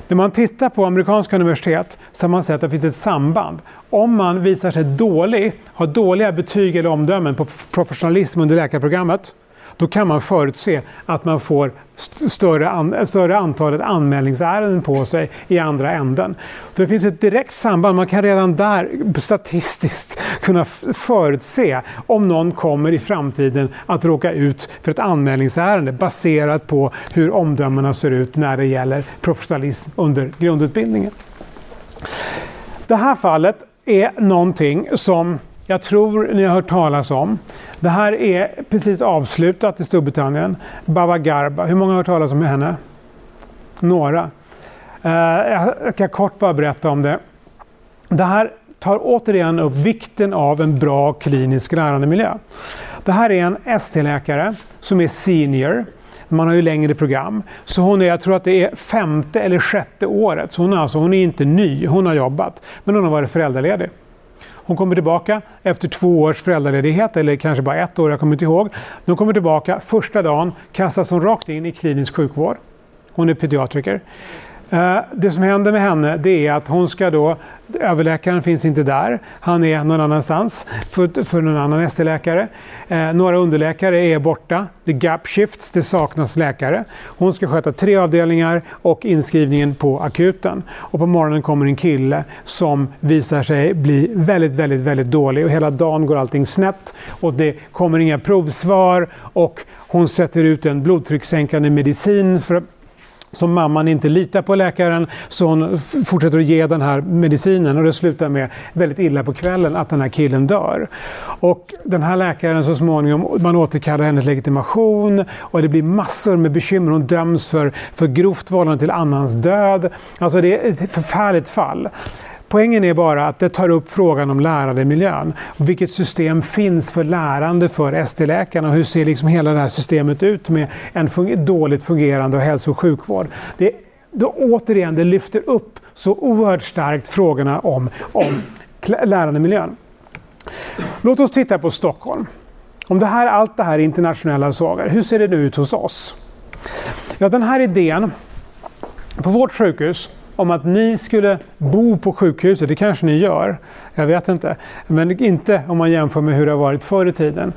När man tittar på amerikanska universitet så har man sett att det finns ett samband. Om man visar sig dålig, har dåliga betyg eller omdömen på professionalism under läkarprogrammet, då kan man förutse att man får större, an, större antalet anmälningsärenden på sig i andra änden. Så det finns ett direkt samband. Man kan redan där statistiskt kunna förutse om någon kommer i framtiden att råka ut för ett anmälningsärende baserat på hur omdömena ser ut när det gäller professionalism under grundutbildningen. Det här fallet är någonting som jag tror ni har hört talas om. Det här är precis avslutat i Storbritannien. Baba Garba. Hur många har hört talas om henne? Några. Eh, jag kan kort bara berätta om det. Det här tar återigen upp vikten av en bra klinisk lärandemiljö. Det här är en ST-läkare som är senior. Man har ju längre program. Så hon är, jag tror att det är femte eller sjätte året. Så hon, är alltså, hon är inte ny, hon har jobbat. Men hon har varit föräldraledig. Hon kommer tillbaka efter två års föräldraledighet, eller kanske bara ett år, jag kommer inte ihåg. Hon kommer tillbaka, första dagen kastas hon rakt in i klinisk sjukvård. Hon är pediatriker. Eh, det som händer med henne det är att hon ska då, överläkaren finns inte där, han är någon annanstans för, för någon annan ST-läkare. Eh, några underläkare är borta, det är gap shifts, det saknas läkare. Hon ska sköta tre avdelningar och inskrivningen på akuten. Och på morgonen kommer en kille som visar sig bli väldigt, väldigt, väldigt dålig och hela dagen går allting snett och det kommer inga provsvar och hon sätter ut en blodtryckssänkande medicin för som mamman inte litar på läkaren så hon fortsätter att ge den här medicinen och det slutar med väldigt illa på kvällen att den här killen dör. Och den här läkaren så småningom, man återkallar hennes legitimation och det blir massor med bekymmer. Hon döms för, för grovt vållande till annans död. Alltså det är ett förfärligt fall. Poängen är bara att det tar upp frågan om lärandemiljön. Vilket system finns för lärande för ST-läkarna? Hur ser liksom hela det här systemet ut med en fun dåligt fungerande hälso och sjukvård? Det, då, återigen, det lyfter upp så oerhört starkt frågorna om, om lärandemiljön. Låt oss titta på Stockholm. Om det här, allt det här är internationella sagor, hur ser det nu ut hos oss? Ja, den här idén, på vårt sjukhus om att ni skulle bo på sjukhuset, det kanske ni gör, jag vet inte. Men inte om man jämför med hur det har varit förr i tiden.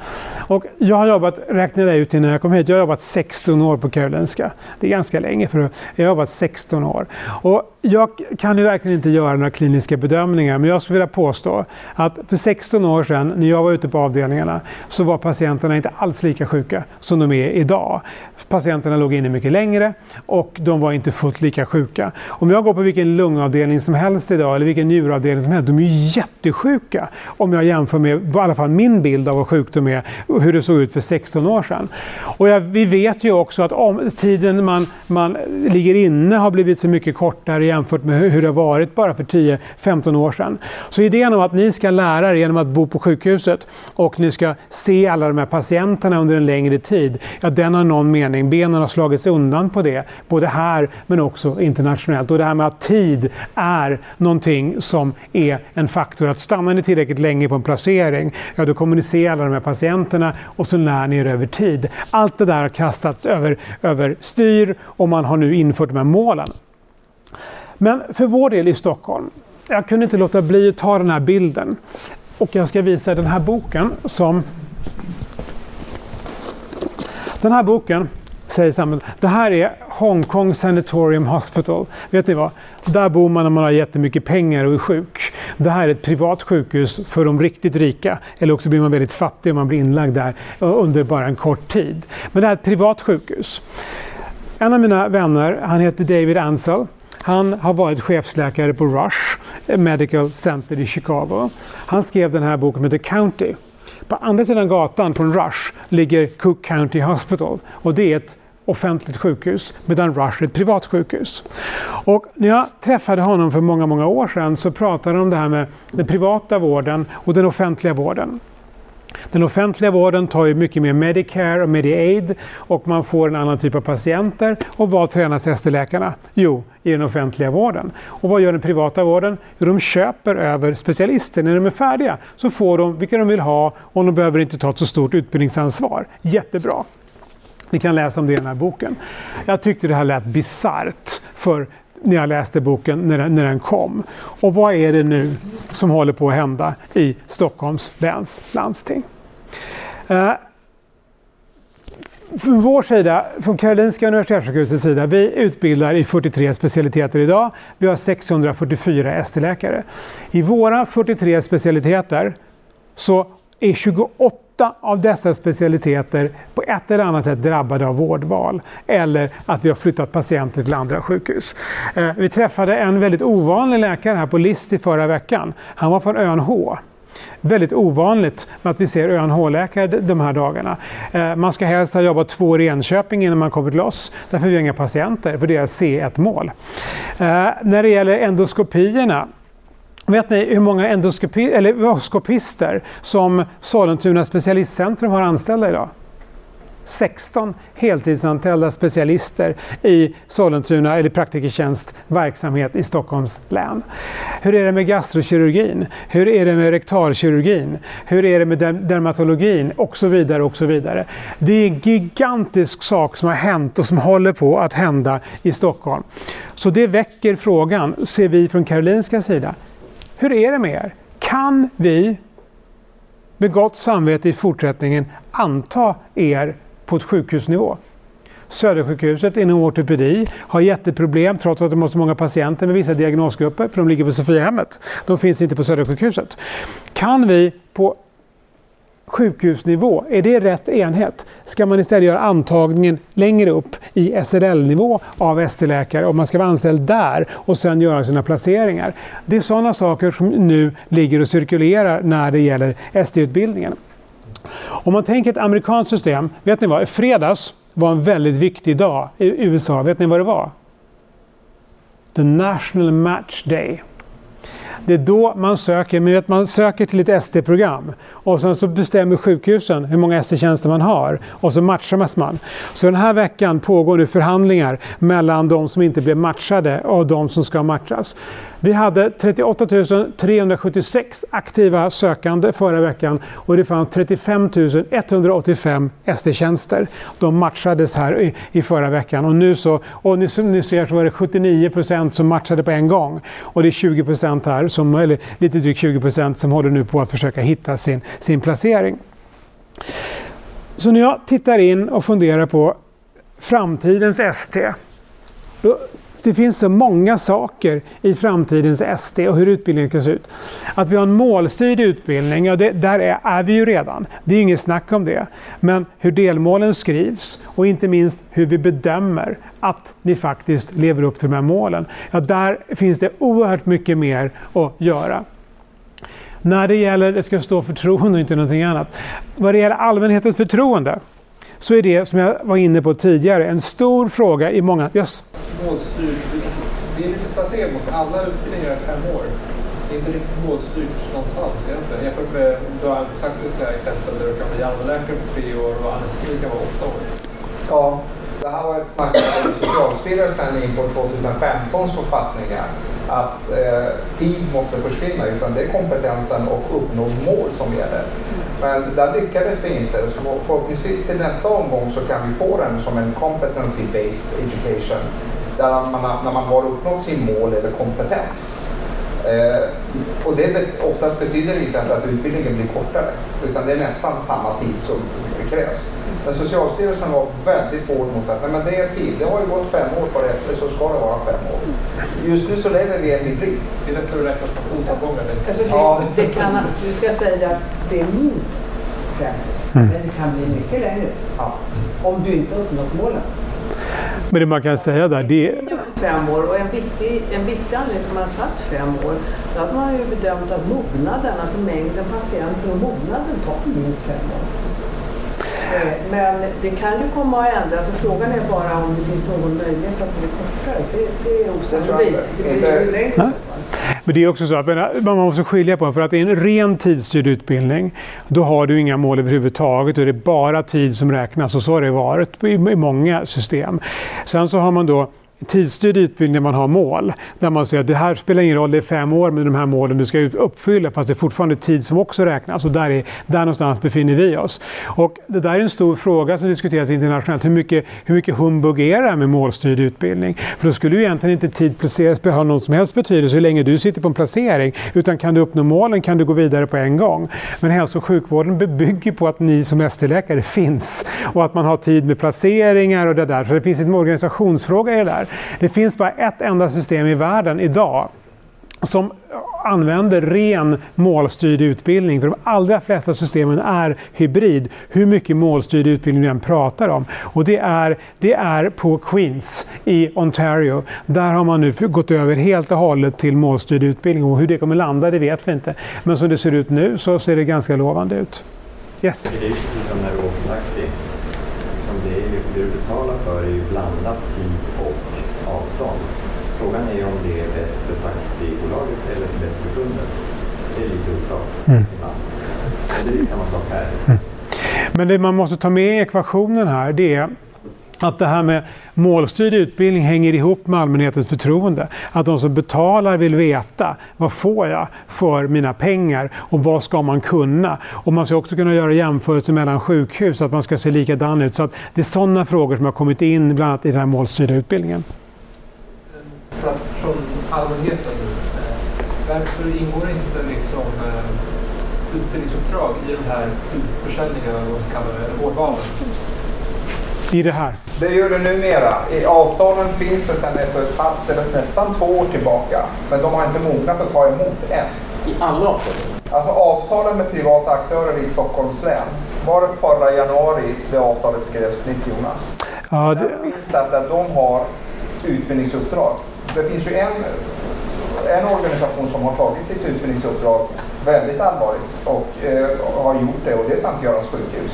Och jag har jobbat, räknade jag ut innan jag kom hit, jag har jobbat 16 år på Karolinska. Det är ganska länge för jag har jobbat 16 år. Och jag kan ju verkligen inte göra några kliniska bedömningar, men jag skulle vilja påstå att för 16 år sedan, när jag var ute på avdelningarna, så var patienterna inte alls lika sjuka som de är idag. Patienterna låg inne mycket längre och de var inte fullt lika sjuka. Om jag går på vilken lungavdelning som helst idag, eller vilken njuravdelning som helst, de är ju jättesjuka om jag jämför med i alla fall min bild av vad sjukdom är och hur det såg ut för 16 år sedan. Och jag, vi vet ju också att om, tiden man, man ligger inne har blivit så mycket kortare jämfört med hur, hur det har varit bara för 10-15 år sedan. Så idén om att ni ska lära er genom att bo på sjukhuset och ni ska se alla de här patienterna under en längre tid, ja den har någon mening. Benen har slagits undan på det, både här men också internationellt. Och det här med att tid är någonting som är en faktor att stannar ni tillräckligt länge på en placering, ja då kommer ni se alla de här patienterna och så lär ni er över tid. Allt det där har kastats över, över styr och man har nu infört de här målen. Men för vår del i Stockholm jag kunde inte låta bli att ta den här bilden. Och jag ska visa den här boken som... Den här boken säger samhället. Det här är Hongkong Sanatorium Hospital. Vet ni vad? Där bor man när man har jättemycket pengar och är sjuk. Det här är ett privat sjukhus för de riktigt rika. Eller också blir man väldigt fattig om man blir inlagd där under bara en kort tid. Men det här är ett privat sjukhus. En av mina vänner, han heter David Ansel. Han har varit chefsläkare på Rush Medical Center i Chicago. Han skrev den här boken med The County. På andra sidan gatan från Rush ligger Cook County Hospital och det är ett offentligt sjukhus medan Rush är ett privat sjukhus. Och när jag träffade honom för många, många år sedan så pratade han om det här med den privata vården och den offentliga vården. Den offentliga vården tar ju mycket mer Medicare och Mediaid och man får en annan typ av patienter. Och vad tränas ST-läkarna? Jo, i den offentliga vården. Och vad gör den privata vården? Jo, de köper över specialister. När de är färdiga så får de vilka de vill ha och de behöver inte ta ett så stort utbildningsansvar. Jättebra. Ni kan läsa om det i den här boken. Jag tyckte det här lät bisarrt för när jag läste boken när den, när den kom. Och vad är det nu som håller på att hända i Stockholms läns landsting? Eh, från vår sida, från Karolinska Universitetssjukhusets sida, vi utbildar i 43 specialiteter idag. Vi har 644 ST-läkare. I våra 43 specialiteter så är 28 av dessa specialiteter på ett eller annat sätt drabbade av vårdval eller att vi har flyttat patienter till andra sjukhus. Eh, vi träffade en väldigt ovanlig läkare här på List i förra veckan. Han var från ön H. Väldigt ovanligt att vi ser ÖNH-läkare de här dagarna. Eh, man ska helst ha jobbat två år i Enköping innan man kommer till oss. Därför har vi inga patienter, för det är C1-mål. Eh, när det gäller endoskopierna Vet ni hur många endoskopi, eller endoskopister som Sollentuna specialistcentrum har anställda idag? 16 heltidsanställda specialister i Sollentuna eller praktikertjänst verksamhet i Stockholms län. Hur är det med gastrokirurgin? Hur är det med rektalkirurgin? Hur är det med dermatologin? Och så vidare och så vidare. Det är en gigantisk sak som har hänt och som håller på att hända i Stockholm. Så det väcker frågan, ser vi från Karolinska sida, hur är det med er? Kan vi med gott samvete i fortsättningen anta er på ett sjukhusnivå? Södersjukhuset inom ortopedi har jätteproblem trots att de har så många patienter med vissa diagnosgrupper för de ligger på Sofiahemmet. De finns inte på Södersjukhuset. Kan vi på sjukhusnivå, är det rätt enhet? Ska man istället göra antagningen längre upp i SRL-nivå av ST-läkare om man ska vara anställd där och sen göra sina placeringar? Det är sådana saker som nu ligger och cirkulerar när det gäller ST-utbildningen. Om man tänker ett amerikanskt system, vet ni vad? I fredags var en väldigt viktig dag i USA. Vet ni vad det var? The National Match Day. Det är då man söker, men man söker till ett ST-program och sen så bestämmer sjukhusen hur många ST-tjänster man har och så matchas man. Så den här veckan pågår nu förhandlingar mellan de som inte blev matchade och de som ska matchas. Vi hade 38 376 aktiva sökande förra veckan och det fanns 35 185 ST-tjänster. De matchades här i, i, förra veckan och nu så, och ni, ni ser så var det 79 som matchade på en gång och det är 20 här, som, eller lite drygt 20 som håller nu på att försöka hitta sin, sin placering. Så när jag tittar in och funderar på framtidens ST, då det finns så många saker i framtidens SD och hur utbildningen ska se ut. Att vi har en målstyrd utbildning, ja, det, där är, är vi ju redan. Det är inget snack om det. Men hur delmålen skrivs och inte minst hur vi bedömer att ni faktiskt lever upp till de här målen. Ja, där finns det oerhört mycket mer att göra. När det gäller, det ska stå förtroende och inte någonting annat. Vad det gäller allmänhetens förtroende så är det, som jag var inne på tidigare, en stor fråga i många... Yes. Målstyrt, det är lite placebo för alla utbildningar är fem år. Det är inte riktigt målstyrt någonstans egentligen. Jämfört med du har klassiska exempel där du kan bli allmänläkare på tre år och anestesi kan vara åtta år. Ja, det här var ett snack med Socialstyrelsen inför 2015 författningar att eh, tid måste försvinna utan det är kompetensen och uppnådd mål som gäller. Men där lyckades vi inte. Så förhoppningsvis till nästa omgång så kan vi få den som en competency-based education. Där man, när man har uppnått sin mål eller kompetens Eh, och det bet- oftast betyder det inte att, att utbildningen blir kortare, utan det är nästan samma tid som krävs. Men Socialstyrelsen var väldigt hård mot att nej, men det är tid. Det har ju gått fem år på SD så ska det vara fem år. Just nu så lever vi i en hybrid. Det är lättare att räkna pensionsavgångar. Alltså det, Ja. det kan, du ska säga att det är minst fem Mm. men det kan bli mycket längre. Ja. Om du inte uppnått målen. Men det man kan säga där, det Fem år och en viktig, en viktig anledning till att man har satt fem år, då hade man ju bedömt att mognaden, alltså mängden patienter och mognaden tar minst fem år. Eh, Men det kan ju komma att ändras och frågan är bara om det finns någon möjlighet att det blir kortare. Det, det är osannolikt. Det blir ju längre i så fall. Men det är också så att men, man måste skilja på. För att det är en ren tidsstyrd utbildning, då har du inga mål överhuvudtaget och det är bara tid som räknas. Och så har det varit i, i många system. Sen så har man då tidsstyrd utbildning där man har mål. Där man säger att det här spelar ingen roll, det är fem år med de här målen du ska uppfylla. Fast det är fortfarande tid som också räknas. Och där, är, där någonstans befinner vi oss. Och det där är en stor fråga som diskuteras internationellt. Hur mycket, hur mycket humbug är det här med målstyrd utbildning? För då skulle ju egentligen inte tid placeras ha någon som helst betydelse hur länge du sitter på en placering. Utan kan du uppnå målen kan du gå vidare på en gång. Men hälso och sjukvården bygger på att ni som ST-läkare finns. Och att man har tid med placeringar och det där. Så det finns en organisationsfråga i det där. Det finns bara ett enda system i världen idag som använder ren målstyrd utbildning. För de allra flesta systemen är hybrid, hur mycket målstyrd utbildning vi än pratar om. Och det är, det är på Queens i Ontario. Där har man nu gått över helt och hållet till målstyrd utbildning. Och hur det kommer landa, det vet vi inte. Men som det ser ut nu så ser det ganska lovande ut. Yes. Det är precis som när du åker taxi. Liksom det, är ju, det du betalar för är ju blandat tid och avstånd. Frågan är ju om det är bäst för taxibolaget eller bäst för kunden. Det är lite oklart Mm. ibland. Men det är samma sak här. Men det man måste ta med i ekvationen här det är att det här med målstyrd utbildning hänger ihop med allmänhetens förtroende. Att de som betalar vill veta vad får jag för mina pengar och vad ska man kunna? Och man ska också kunna göra jämförelser mellan sjukhus så att man ska se likadan ut. Så att det är sådana frågor som har kommit in bland annat i den här målstyrda utbildningen. Från allmänheten, eh, varför ingår inte liksom utbildningsuppdrag i de här utförsäljningarna, eller vad man ska kalla det, eller vårdvalen? I det här. Det gör det numera. I avtalen finns det sedan ett och ett halvt eller nästan två år tillbaka. Men de har inte mognat att ta emot än. I alla avtal? Alltså avtalen med privata aktörer i Stockholms län. Var det förra januari det avtalet skrevs, Nick Jonas? Ja, Där det, finns det att de har utbildningsuppdrag. Det finns ju en, en organisation som har tagit sitt utbildningsuppdrag väldigt allvarligt och eh, har gjort det och det är Sankt Görans sjukhus.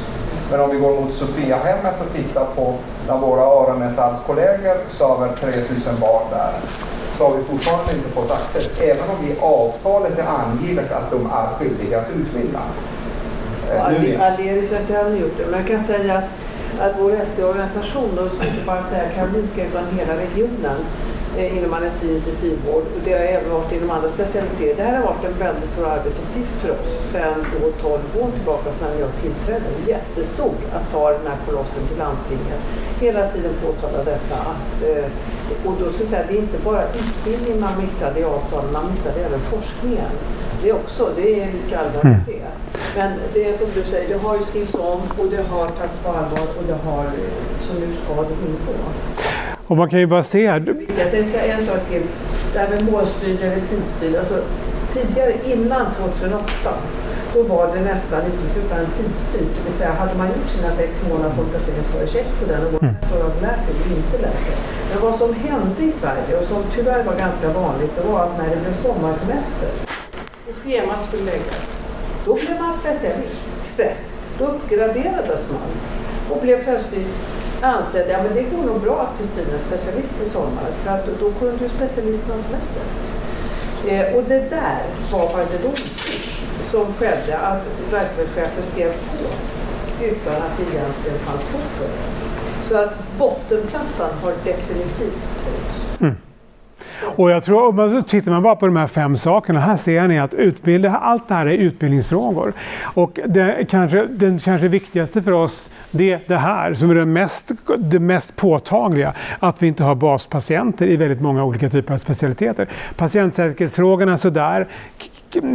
Men om vi går mot Sofiahemmet och tittar på när våra öronäshalskollegor söver 3000 barn där så har vi fortfarande inte fått access, även om vi i avtalet är angivet att de är skyldiga att utbilda. Eh. Aleris har inte heller gjort det, men jag kan säga att, att vår ST-organisation, då ska inte bara säga Karolinska utan hela regionen inom anestesi och intensivvård, och det har även varit inom andra specialiteter. Det här har varit en väldigt stor arbetsuppgift för oss sedan då 12 år tillbaka sedan jag tillträdde. Jättestor att ta den här kolossen till landstinget. Hela tiden påtala detta att eh, och då skulle jag säga att det är inte bara utbildning man missade i avtalen, man missade även forskningen. Det är också, det är lika allvarligt det. Men det är som du säger, det har ju skrivits om och det har tagits på allvar och det har, så nu ska det ingå. Och man kan ju bara se här. Jag tänkte säga en sak till. Det här med målstyrd eller tidsstyrd. Alltså, tidigare, innan 2008, då var det nästan uteslutande tidsstyrt. Det vill säga, hade man gjort sina sex månader på en placering så var det check på den och vad du hade lärt dig eller inte lärt dig. Men vad som hände i Sverige och som tyvärr var ganska vanligt, det var att när det blev sommarsemester och schemat skulle läggas, då blev man specialist. Då uppgraderades man och blev plötsligt ansedd, ja men det går nog bra att Kristina är specialist i sommar för att då kunde ju specialisterna ha semester. Eh, och det där var faktiskt ett oskick som skedde att verksamhetschefen skrev på utan att det egentligen fanns fog för det. Så att bottenplattan har definitivt höjts. Och jag tror, om man, tittar man bara på de här fem sakerna, här ser ni att utbilda, allt det här är utbildningsfrågor. Och det kanske, den kanske viktigaste för oss, det är det här som är det mest, det mest påtagliga, att vi inte har baspatienter i väldigt många olika typer av specialiteter. Patientsäkerhetsfrågorna sådär,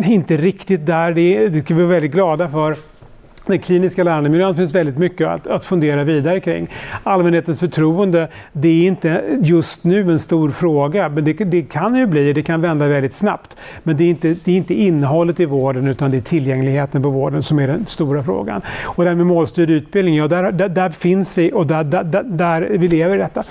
inte riktigt där, det, det ska vi vara väldigt glada för. Den kliniska lärandemiljön finns väldigt mycket att, att fundera vidare kring. Allmänhetens förtroende, det är inte just nu en stor fråga, men det, det kan ju bli, det kan vända väldigt snabbt. Men det är, inte, det är inte innehållet i vården utan det är tillgängligheten på vården som är den stora frågan. Och det här med målstyrd utbildning, ja, där, där, där finns vi och där, där, där, där vi lever i detta.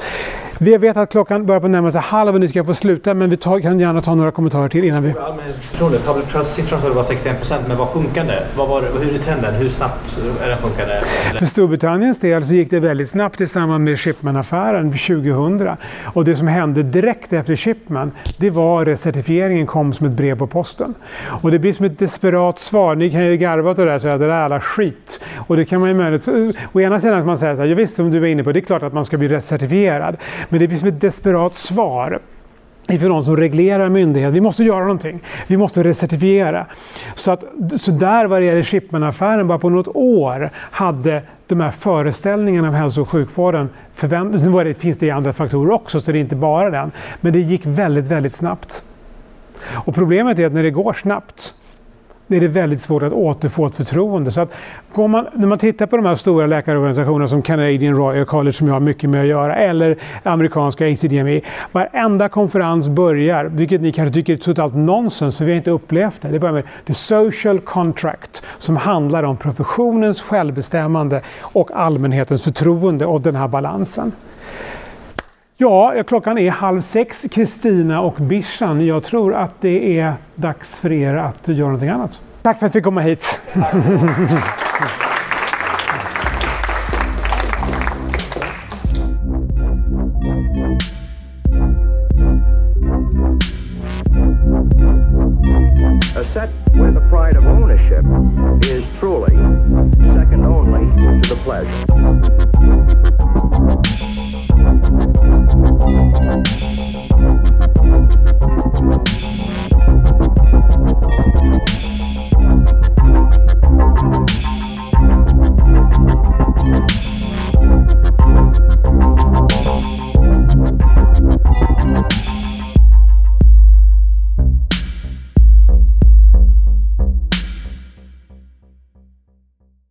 Vi vet att klockan börjar på närma sig halv och ni ska få sluta, men vi tar, kan gärna ta några kommentarer till innan vi... Förtroende, public trust-siffran sa du var 61 procent, men var sjunkande. Vad var, hur är trenden? Hur snabbt är den sjunkande? För Storbritanniens del så gick det väldigt snabbt i samband med Shipman-affären 2000. Och det som hände direkt efter Shipman, det var recertifieringen kom som ett brev på posten. Och det blir som ett desperat svar. Ni kan ju garva åt det där och säga att det där är alla skit. Och det kan man ju möjligt... Å ena sidan kan man säga så här, ja, visst som du var inne på, det är klart att man ska bli recertifierad. Men det blir som ett desperat svar ifrån de som reglerar myndigheter. Vi måste göra någonting. Vi måste recertifiera. Så, att, så där vad det gäller Shipman-affären, bara på något år hade de här föreställningarna av hälso och sjukvården förväntats. Nu det, finns det andra faktorer också, så det är inte bara den. Men det gick väldigt, väldigt snabbt. Och problemet är att när det går snabbt, är det väldigt svårt att återfå ett förtroende. Så att går man, när man tittar på de här stora läkarorganisationerna som Canadian Royal College som jag har mycket med att göra, eller amerikanska ACDME. Varenda konferens börjar, vilket ni kanske tycker är totalt nonsens för vi har inte upplevt det. Det börjar med the social contract som handlar om professionens självbestämmande och allmänhetens förtroende och den här balansen. Ja, klockan är halv sex, Kristina och Bishan. Jag tror att det är dags för er att göra någonting annat. Tack för att vi kom hit. [laughs]